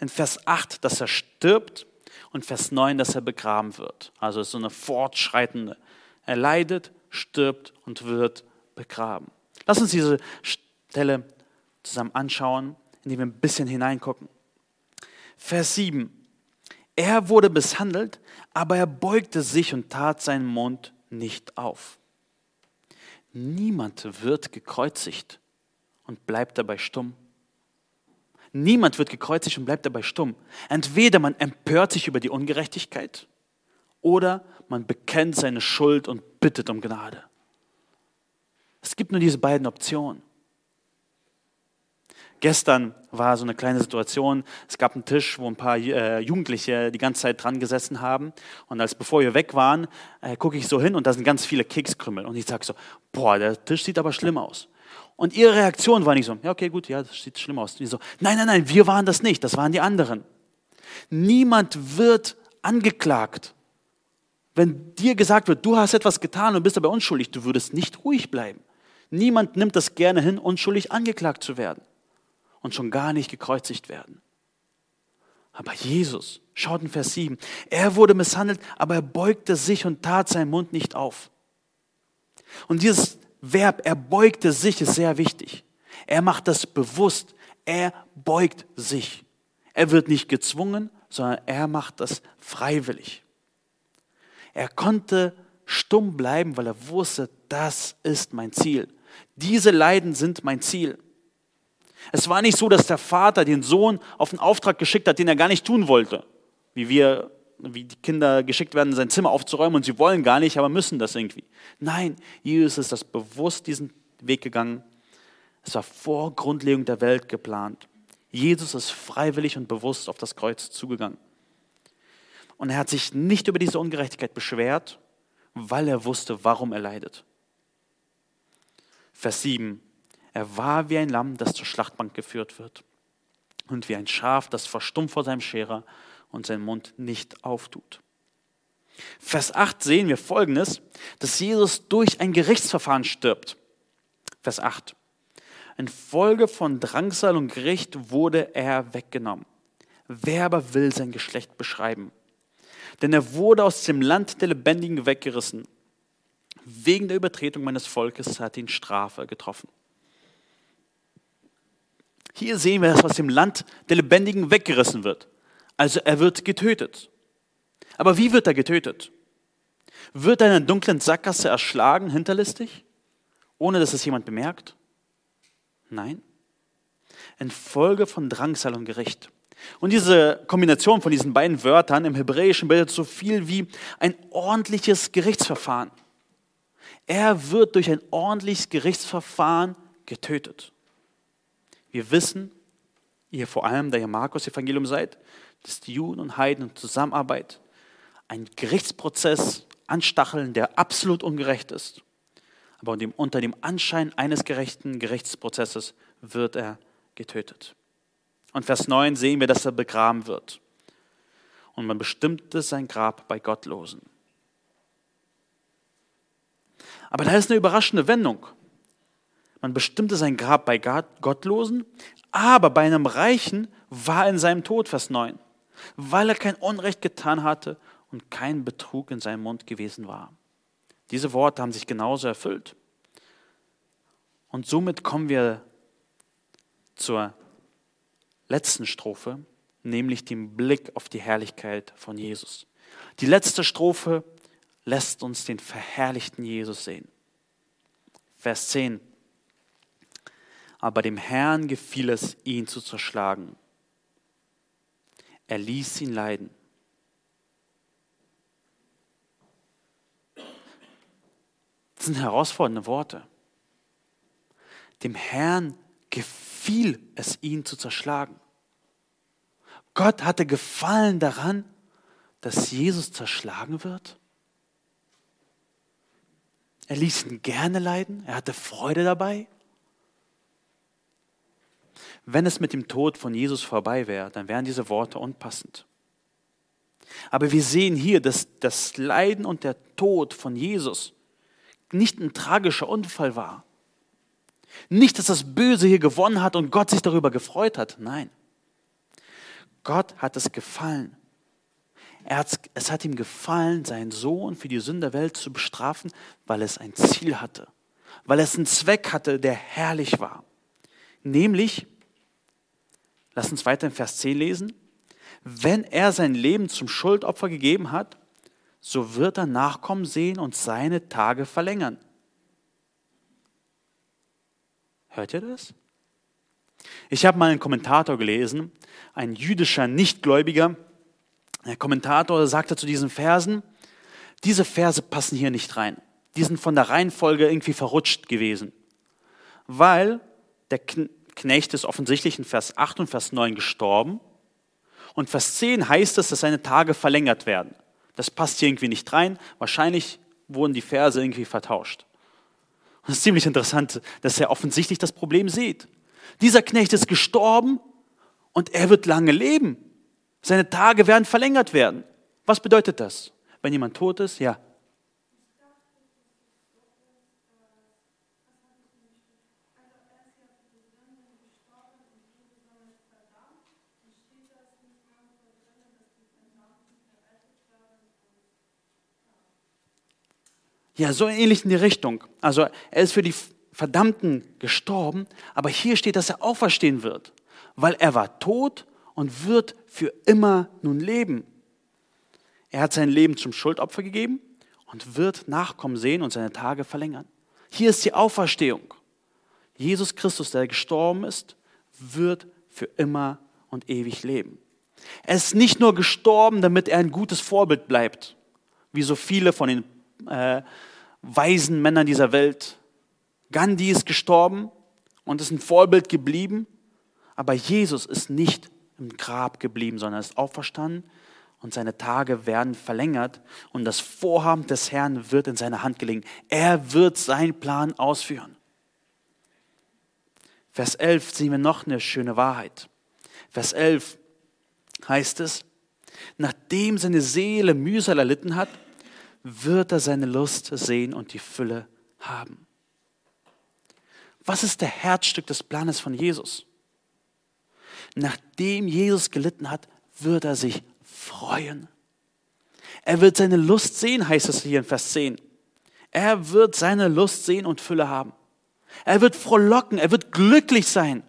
in Vers 8, dass er stirbt und Vers 9, dass er begraben wird. Also es ist so eine fortschreitende. Er leidet, stirbt und wird begraben. Lass uns diese Stelle zusammen anschauen, indem wir ein bisschen hineingucken. Vers 7. Er wurde misshandelt, aber er beugte sich und tat seinen Mund nicht auf. Niemand wird gekreuzigt und bleibt dabei stumm. Niemand wird gekreuzigt und bleibt dabei stumm. Entweder man empört sich über die Ungerechtigkeit oder man bekennt seine Schuld und bittet um Gnade. Es gibt nur diese beiden Optionen. Gestern war so eine kleine Situation. Es gab einen Tisch, wo ein paar äh, Jugendliche die ganze Zeit dran gesessen haben. Und als bevor wir weg waren, äh, gucke ich so hin und da sind ganz viele Kekskrümmel. Und ich sage so, boah, der Tisch sieht aber schlimm aus. Und ihre Reaktion war nicht so, ja, okay, gut, ja, das sieht schlimm aus. Die so, nein, nein, nein, wir waren das nicht, das waren die anderen. Niemand wird angeklagt. Wenn dir gesagt wird, du hast etwas getan und bist aber unschuldig, du würdest nicht ruhig bleiben. Niemand nimmt das gerne hin, unschuldig angeklagt zu werden und schon gar nicht gekreuzigt werden. Aber Jesus, schaut in Vers 7, er wurde misshandelt, aber er beugte sich und tat seinen Mund nicht auf. Und dieses Verb, er beugte sich, ist sehr wichtig. Er macht das bewusst. Er beugt sich. Er wird nicht gezwungen, sondern er macht das freiwillig. Er konnte stumm bleiben, weil er wusste, das ist mein Ziel. Diese Leiden sind mein Ziel. Es war nicht so, dass der Vater den Sohn auf einen Auftrag geschickt hat, den er gar nicht tun wollte. Wie wir, wie die Kinder geschickt werden, sein Zimmer aufzuräumen und sie wollen gar nicht, aber müssen das irgendwie. Nein, Jesus ist das bewusst diesen Weg gegangen. Es war vor Grundlegung der Welt geplant. Jesus ist freiwillig und bewusst auf das Kreuz zugegangen. Und er hat sich nicht über diese Ungerechtigkeit beschwert, weil er wusste, warum er leidet. Vers 7. Er war wie ein Lamm, das zur Schlachtbank geführt wird und wie ein Schaf, das verstummt vor seinem Scherer und seinen Mund nicht auftut. Vers 8 sehen wir folgendes, dass Jesus durch ein Gerichtsverfahren stirbt. Vers 8. Infolge von Drangsal und Gericht wurde er weggenommen. Wer aber will sein Geschlecht beschreiben? Denn er wurde aus dem Land der Lebendigen weggerissen. Wegen der Übertretung meines Volkes hat ihn Strafe getroffen. Hier sehen wir, dass aus dem Land der Lebendigen weggerissen wird. Also er wird getötet. Aber wie wird er getötet? Wird er in einer dunklen Sackgasse erschlagen, hinterlistig, ohne dass es jemand bemerkt? Nein. Infolge von Drangsal und Gericht. Und diese Kombination von diesen beiden Wörtern im Hebräischen bildet so viel wie ein ordentliches Gerichtsverfahren. Er wird durch ein ordentliches Gerichtsverfahren getötet. Wir wissen, ihr vor allem, da ihr Markus-Evangelium seid, dass die Juden und Heiden in Zusammenarbeit einen Gerichtsprozess anstacheln, der absolut ungerecht ist. Aber unter dem Anschein eines gerechten Gerichtsprozesses wird er getötet. Und Vers 9 sehen wir, dass er begraben wird. Und man bestimmte sein Grab bei Gottlosen. Aber da ist eine überraschende Wendung. Man bestimmte sein Grab bei Gottlosen, aber bei einem Reichen war in seinem Tod, Vers 9, weil er kein Unrecht getan hatte und kein Betrug in seinem Mund gewesen war. Diese Worte haben sich genauso erfüllt. Und somit kommen wir zur letzten Strophe, nämlich dem Blick auf die Herrlichkeit von Jesus. Die letzte Strophe lässt uns den verherrlichten Jesus sehen. Vers 10 aber dem Herrn gefiel es, ihn zu zerschlagen. Er ließ ihn leiden. Das sind herausfordernde Worte. Dem Herrn gefiel es, ihn zu zerschlagen. Gott hatte Gefallen daran, dass Jesus zerschlagen wird. Er ließ ihn gerne leiden. Er hatte Freude dabei. Wenn es mit dem Tod von Jesus vorbei wäre, dann wären diese Worte unpassend. Aber wir sehen hier, dass das Leiden und der Tod von Jesus nicht ein tragischer Unfall war. Nicht, dass das Böse hier gewonnen hat und Gott sich darüber gefreut hat. Nein. Gott hat es gefallen. Hat, es hat ihm gefallen, seinen Sohn für die Sünde der Welt zu bestrafen, weil es ein Ziel hatte. Weil es einen Zweck hatte, der herrlich war. Nämlich, Lass uns weiter in Vers 10 lesen. Wenn er sein Leben zum Schuldopfer gegeben hat, so wird er Nachkommen sehen und seine Tage verlängern. Hört ihr das? Ich habe mal einen Kommentator gelesen, ein jüdischer Nichtgläubiger. Der Kommentator sagte zu diesen Versen, diese Verse passen hier nicht rein. die sind von der Reihenfolge irgendwie verrutscht gewesen. Weil der Knecht ist offensichtlich in Vers 8 und Vers 9 gestorben. Und Vers 10 heißt es, dass seine Tage verlängert werden. Das passt hier irgendwie nicht rein. Wahrscheinlich wurden die Verse irgendwie vertauscht. Und es ist ziemlich interessant, dass er offensichtlich das Problem sieht. Dieser Knecht ist gestorben und er wird lange leben. Seine Tage werden verlängert werden. Was bedeutet das? Wenn jemand tot ist, ja, Ja, so ähnlich in die Richtung. Also er ist für die Verdammten gestorben, aber hier steht, dass er auferstehen wird, weil er war tot und wird für immer nun leben. Er hat sein Leben zum Schuldopfer gegeben und wird Nachkommen sehen und seine Tage verlängern. Hier ist die Auferstehung. Jesus Christus, der gestorben ist, wird für immer und ewig leben. Er ist nicht nur gestorben, damit er ein gutes Vorbild bleibt, wie so viele von den äh, weisen Männern dieser Welt. Gandhi ist gestorben und ist ein Vorbild geblieben, aber Jesus ist nicht im Grab geblieben, sondern ist auferstanden und seine Tage werden verlängert und das Vorhaben des Herrn wird in seine Hand gelegen. Er wird seinen Plan ausführen. Vers 11 sehen wir noch eine schöne Wahrheit. Vers 11 heißt es, nachdem seine Seele Mühsal erlitten hat, wird er seine Lust sehen und die Fülle haben. Was ist der Herzstück des Planes von Jesus? Nachdem Jesus gelitten hat, wird er sich freuen. Er wird seine Lust sehen, heißt es hier in Vers 10. Er wird seine Lust sehen und Fülle haben. Er wird frohlocken, er wird glücklich sein.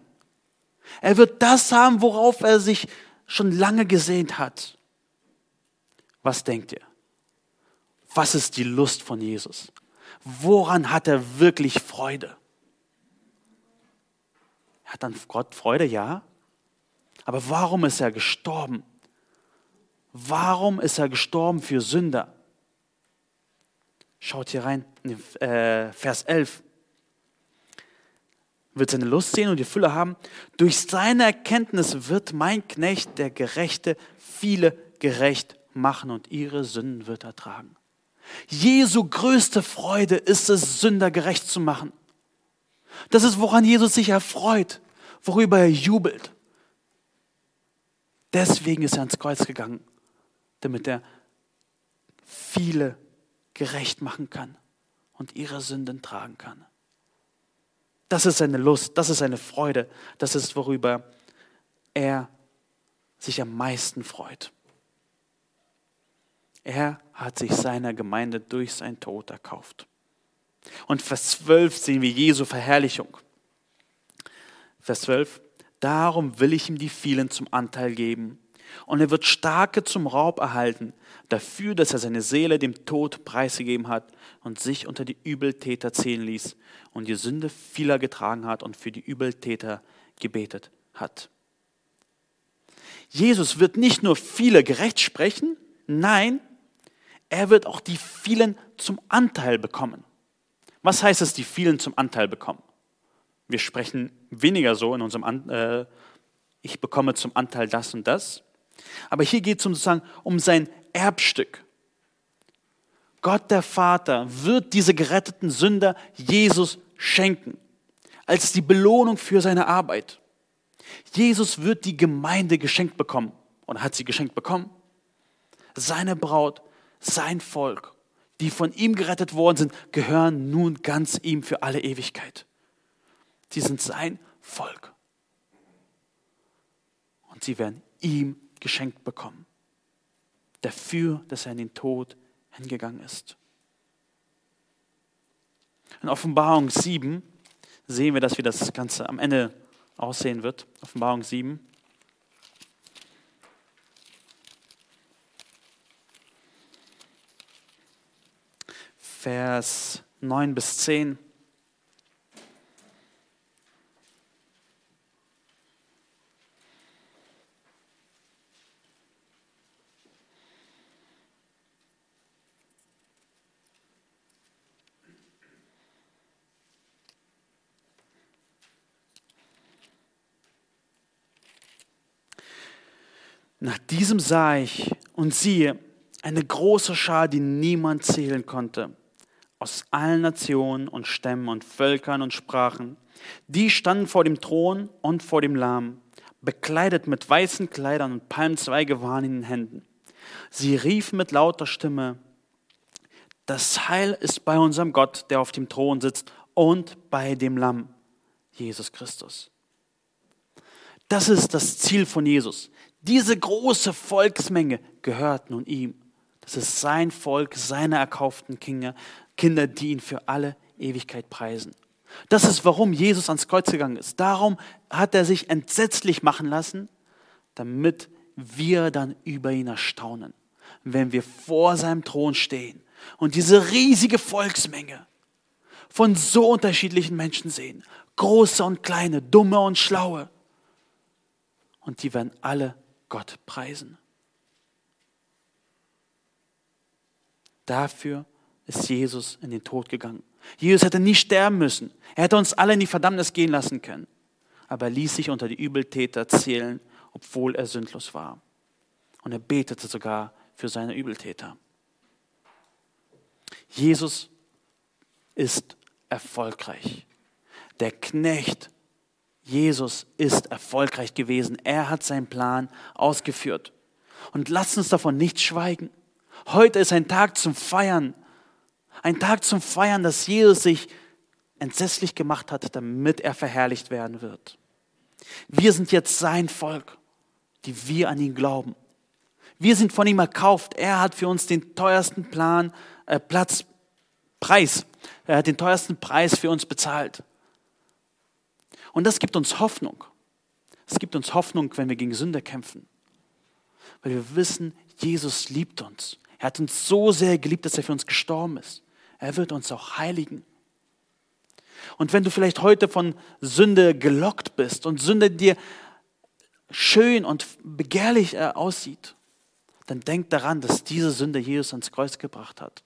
Er wird das haben, worauf er sich schon lange gesehnt hat. Was denkt ihr? Was ist die Lust von Jesus? Woran hat er wirklich Freude? Hat an Gott Freude, ja. Aber warum ist er gestorben? Warum ist er gestorben für Sünder? Schaut hier rein, in äh, Vers 11. Wird seine Lust sehen und die Fülle haben. Durch seine Erkenntnis wird mein Knecht, der Gerechte, viele gerecht machen und ihre Sünden wird er tragen. Jesu größte Freude ist es, Sünder gerecht zu machen. Das ist, woran Jesus sich erfreut, worüber er jubelt. Deswegen ist er ans Kreuz gegangen, damit er viele gerecht machen kann und ihre Sünden tragen kann. Das ist seine Lust, das ist seine Freude, das ist, worüber er sich am meisten freut. Er hat sich seiner Gemeinde durch sein Tod erkauft. Und Vers 12 sehen wir Jesu Verherrlichung. Vers 12. Darum will ich ihm die vielen zum Anteil geben. Und er wird Starke zum Raub erhalten, dafür, dass er seine Seele dem Tod preisgegeben hat und sich unter die Übeltäter zählen ließ und die Sünde vieler getragen hat und für die Übeltäter gebetet hat. Jesus wird nicht nur viele gerecht sprechen, nein, er wird auch die vielen zum Anteil bekommen. Was heißt es, die vielen zum Anteil bekommen? Wir sprechen weniger so in unserem, An äh, ich bekomme zum Anteil das und das. Aber hier geht es sozusagen um sein Erbstück. Gott der Vater wird diese geretteten Sünder Jesus schenken, als die Belohnung für seine Arbeit. Jesus wird die Gemeinde geschenkt bekommen und hat sie geschenkt bekommen. Seine Braut sein Volk, die von ihm gerettet worden sind, gehören nun ganz ihm für alle Ewigkeit. Sie sind sein Volk. Und sie werden ihm geschenkt bekommen. Dafür, dass er in den Tod hingegangen ist. In Offenbarung 7 sehen wir, dass wie das Ganze am Ende aussehen wird. Offenbarung 7. Vers 9 bis 10. Nach diesem sah ich und siehe, eine große Schar, die niemand zählen konnte, aus allen Nationen und Stämmen und Völkern und Sprachen. Die standen vor dem Thron und vor dem Lamm, bekleidet mit weißen Kleidern und Palmzweige waren in den Händen. Sie riefen mit lauter Stimme, das Heil ist bei unserem Gott, der auf dem Thron sitzt, und bei dem Lamm, Jesus Christus. Das ist das Ziel von Jesus. Diese große Volksmenge gehört nun ihm. Das ist sein Volk, seine erkauften Kinder, Kinder, die ihn für alle Ewigkeit preisen. Das ist, warum Jesus ans Kreuz gegangen ist. Darum hat er sich entsetzlich machen lassen, damit wir dann über ihn erstaunen, wenn wir vor seinem Thron stehen und diese riesige Volksmenge von so unterschiedlichen Menschen sehen. Große und kleine, dumme und schlaue. Und die werden alle Gott preisen. Dafür ist Jesus in den Tod gegangen. Jesus hätte nie sterben müssen. Er hätte uns alle in die Verdammnis gehen lassen können. Aber er ließ sich unter die Übeltäter zählen, obwohl er sündlos war. Und er betete sogar für seine Übeltäter. Jesus ist erfolgreich. Der Knecht Jesus ist erfolgreich gewesen. Er hat seinen Plan ausgeführt. Und lasst uns davon nicht schweigen. Heute ist ein Tag zum Feiern. Ein Tag zum Feiern, dass Jesus sich entsetzlich gemacht hat, damit er verherrlicht werden wird. Wir sind jetzt sein Volk, die wir an ihn glauben. Wir sind von ihm erkauft. Er hat für uns den teuersten Plan, äh, Platz, Preis. Er hat den teuersten Preis für uns bezahlt. Und das gibt uns Hoffnung. Es gibt uns Hoffnung, wenn wir gegen Sünde kämpfen. Weil wir wissen, Jesus liebt uns. Er hat uns so sehr geliebt, dass er für uns gestorben ist. Er wird uns auch heiligen. Und wenn du vielleicht heute von Sünde gelockt bist und Sünde dir schön und begehrlich äh, aussieht, dann denk daran, dass diese Sünde Jesus ans Kreuz gebracht hat.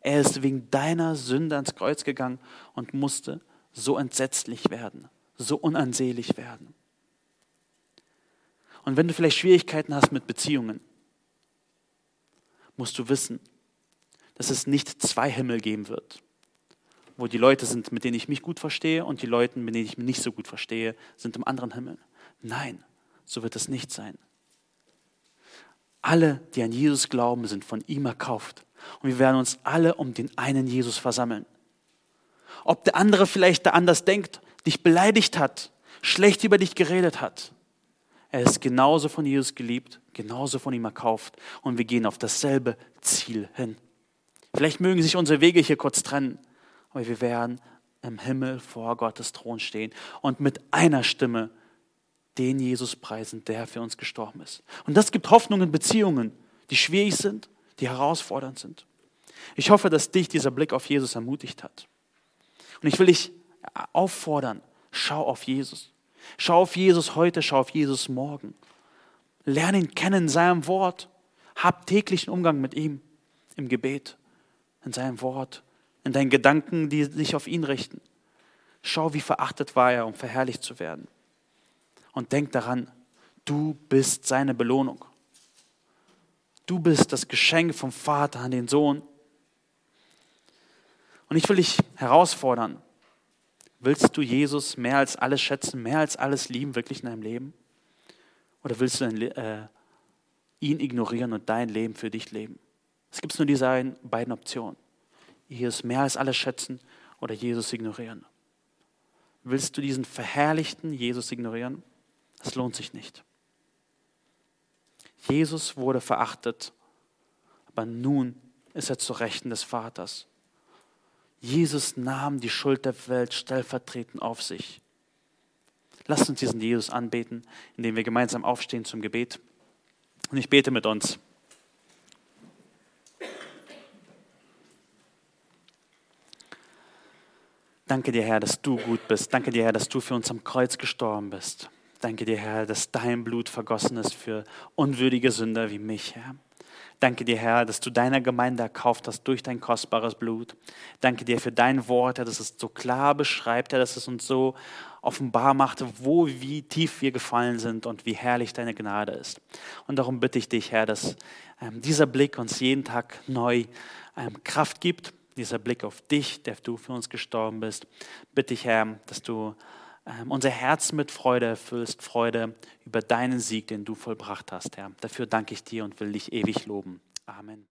Er ist wegen deiner Sünde ans Kreuz gegangen und musste so entsetzlich werden, so unansehlich werden. Und wenn du vielleicht Schwierigkeiten hast mit Beziehungen, musst du wissen, dass es nicht zwei Himmel geben wird, wo die Leute sind, mit denen ich mich gut verstehe und die Leute, mit denen ich mich nicht so gut verstehe, sind im anderen Himmel. Nein, so wird es nicht sein. Alle, die an Jesus glauben, sind von ihm erkauft. Und wir werden uns alle um den einen Jesus versammeln ob der andere vielleicht da anders denkt, dich beleidigt hat, schlecht über dich geredet hat. Er ist genauso von Jesus geliebt, genauso von ihm erkauft und wir gehen auf dasselbe Ziel hin. Vielleicht mögen sich unsere Wege hier kurz trennen, aber wir werden im Himmel vor Gottes Thron stehen und mit einer Stimme den Jesus preisen, der für uns gestorben ist. Und das gibt Hoffnung in Beziehungen, die schwierig sind, die herausfordernd sind. Ich hoffe, dass dich dieser Blick auf Jesus ermutigt hat. Und ich will dich auffordern, schau auf Jesus. Schau auf Jesus heute, schau auf Jesus morgen. Lerne ihn kennen in seinem Wort. Hab täglichen Umgang mit ihm im Gebet, in seinem Wort, in deinen Gedanken, die sich auf ihn richten. Schau, wie verachtet war er, um verherrlicht zu werden. Und denk daran, du bist seine Belohnung. Du bist das Geschenk vom Vater an den Sohn. Und ich will dich herausfordern. Willst du Jesus mehr als alles schätzen, mehr als alles lieben, wirklich in deinem Leben? Oder willst du äh, ihn ignorieren und dein Leben für dich leben? Es gibt nur diese beiden Optionen. Jesus mehr als alles schätzen oder Jesus ignorieren. Willst du diesen verherrlichten Jesus ignorieren? Das lohnt sich nicht. Jesus wurde verachtet, aber nun ist er zu Rechten des Vaters. Jesus nahm die Schuld der Welt stellvertretend auf sich. Lasst uns diesen Jesus anbeten, indem wir gemeinsam aufstehen zum Gebet. Und ich bete mit uns. Danke dir, Herr, dass du gut bist. Danke dir, Herr, dass du für uns am Kreuz gestorben bist. Danke dir, Herr, dass dein Blut vergossen ist für unwürdige Sünder wie mich, Herr. Danke dir, Herr, dass du deiner Gemeinde erkauft hast durch dein kostbares Blut. Danke dir für dein Wort, Herr, dass es so klar beschreibt, Herr, dass es uns so offenbar macht, wo, wie tief wir gefallen sind und wie herrlich deine Gnade ist. Und darum bitte ich dich, Herr, dass ähm, dieser Blick uns jeden Tag neu ähm, Kraft gibt, dieser Blick auf dich, der du für uns gestorben bist. Bitte ich, Herr, dass du unser Herz mit Freude erfüllst, Freude über deinen Sieg, den du vollbracht hast, Herr. Dafür danke ich dir und will dich ewig loben. Amen.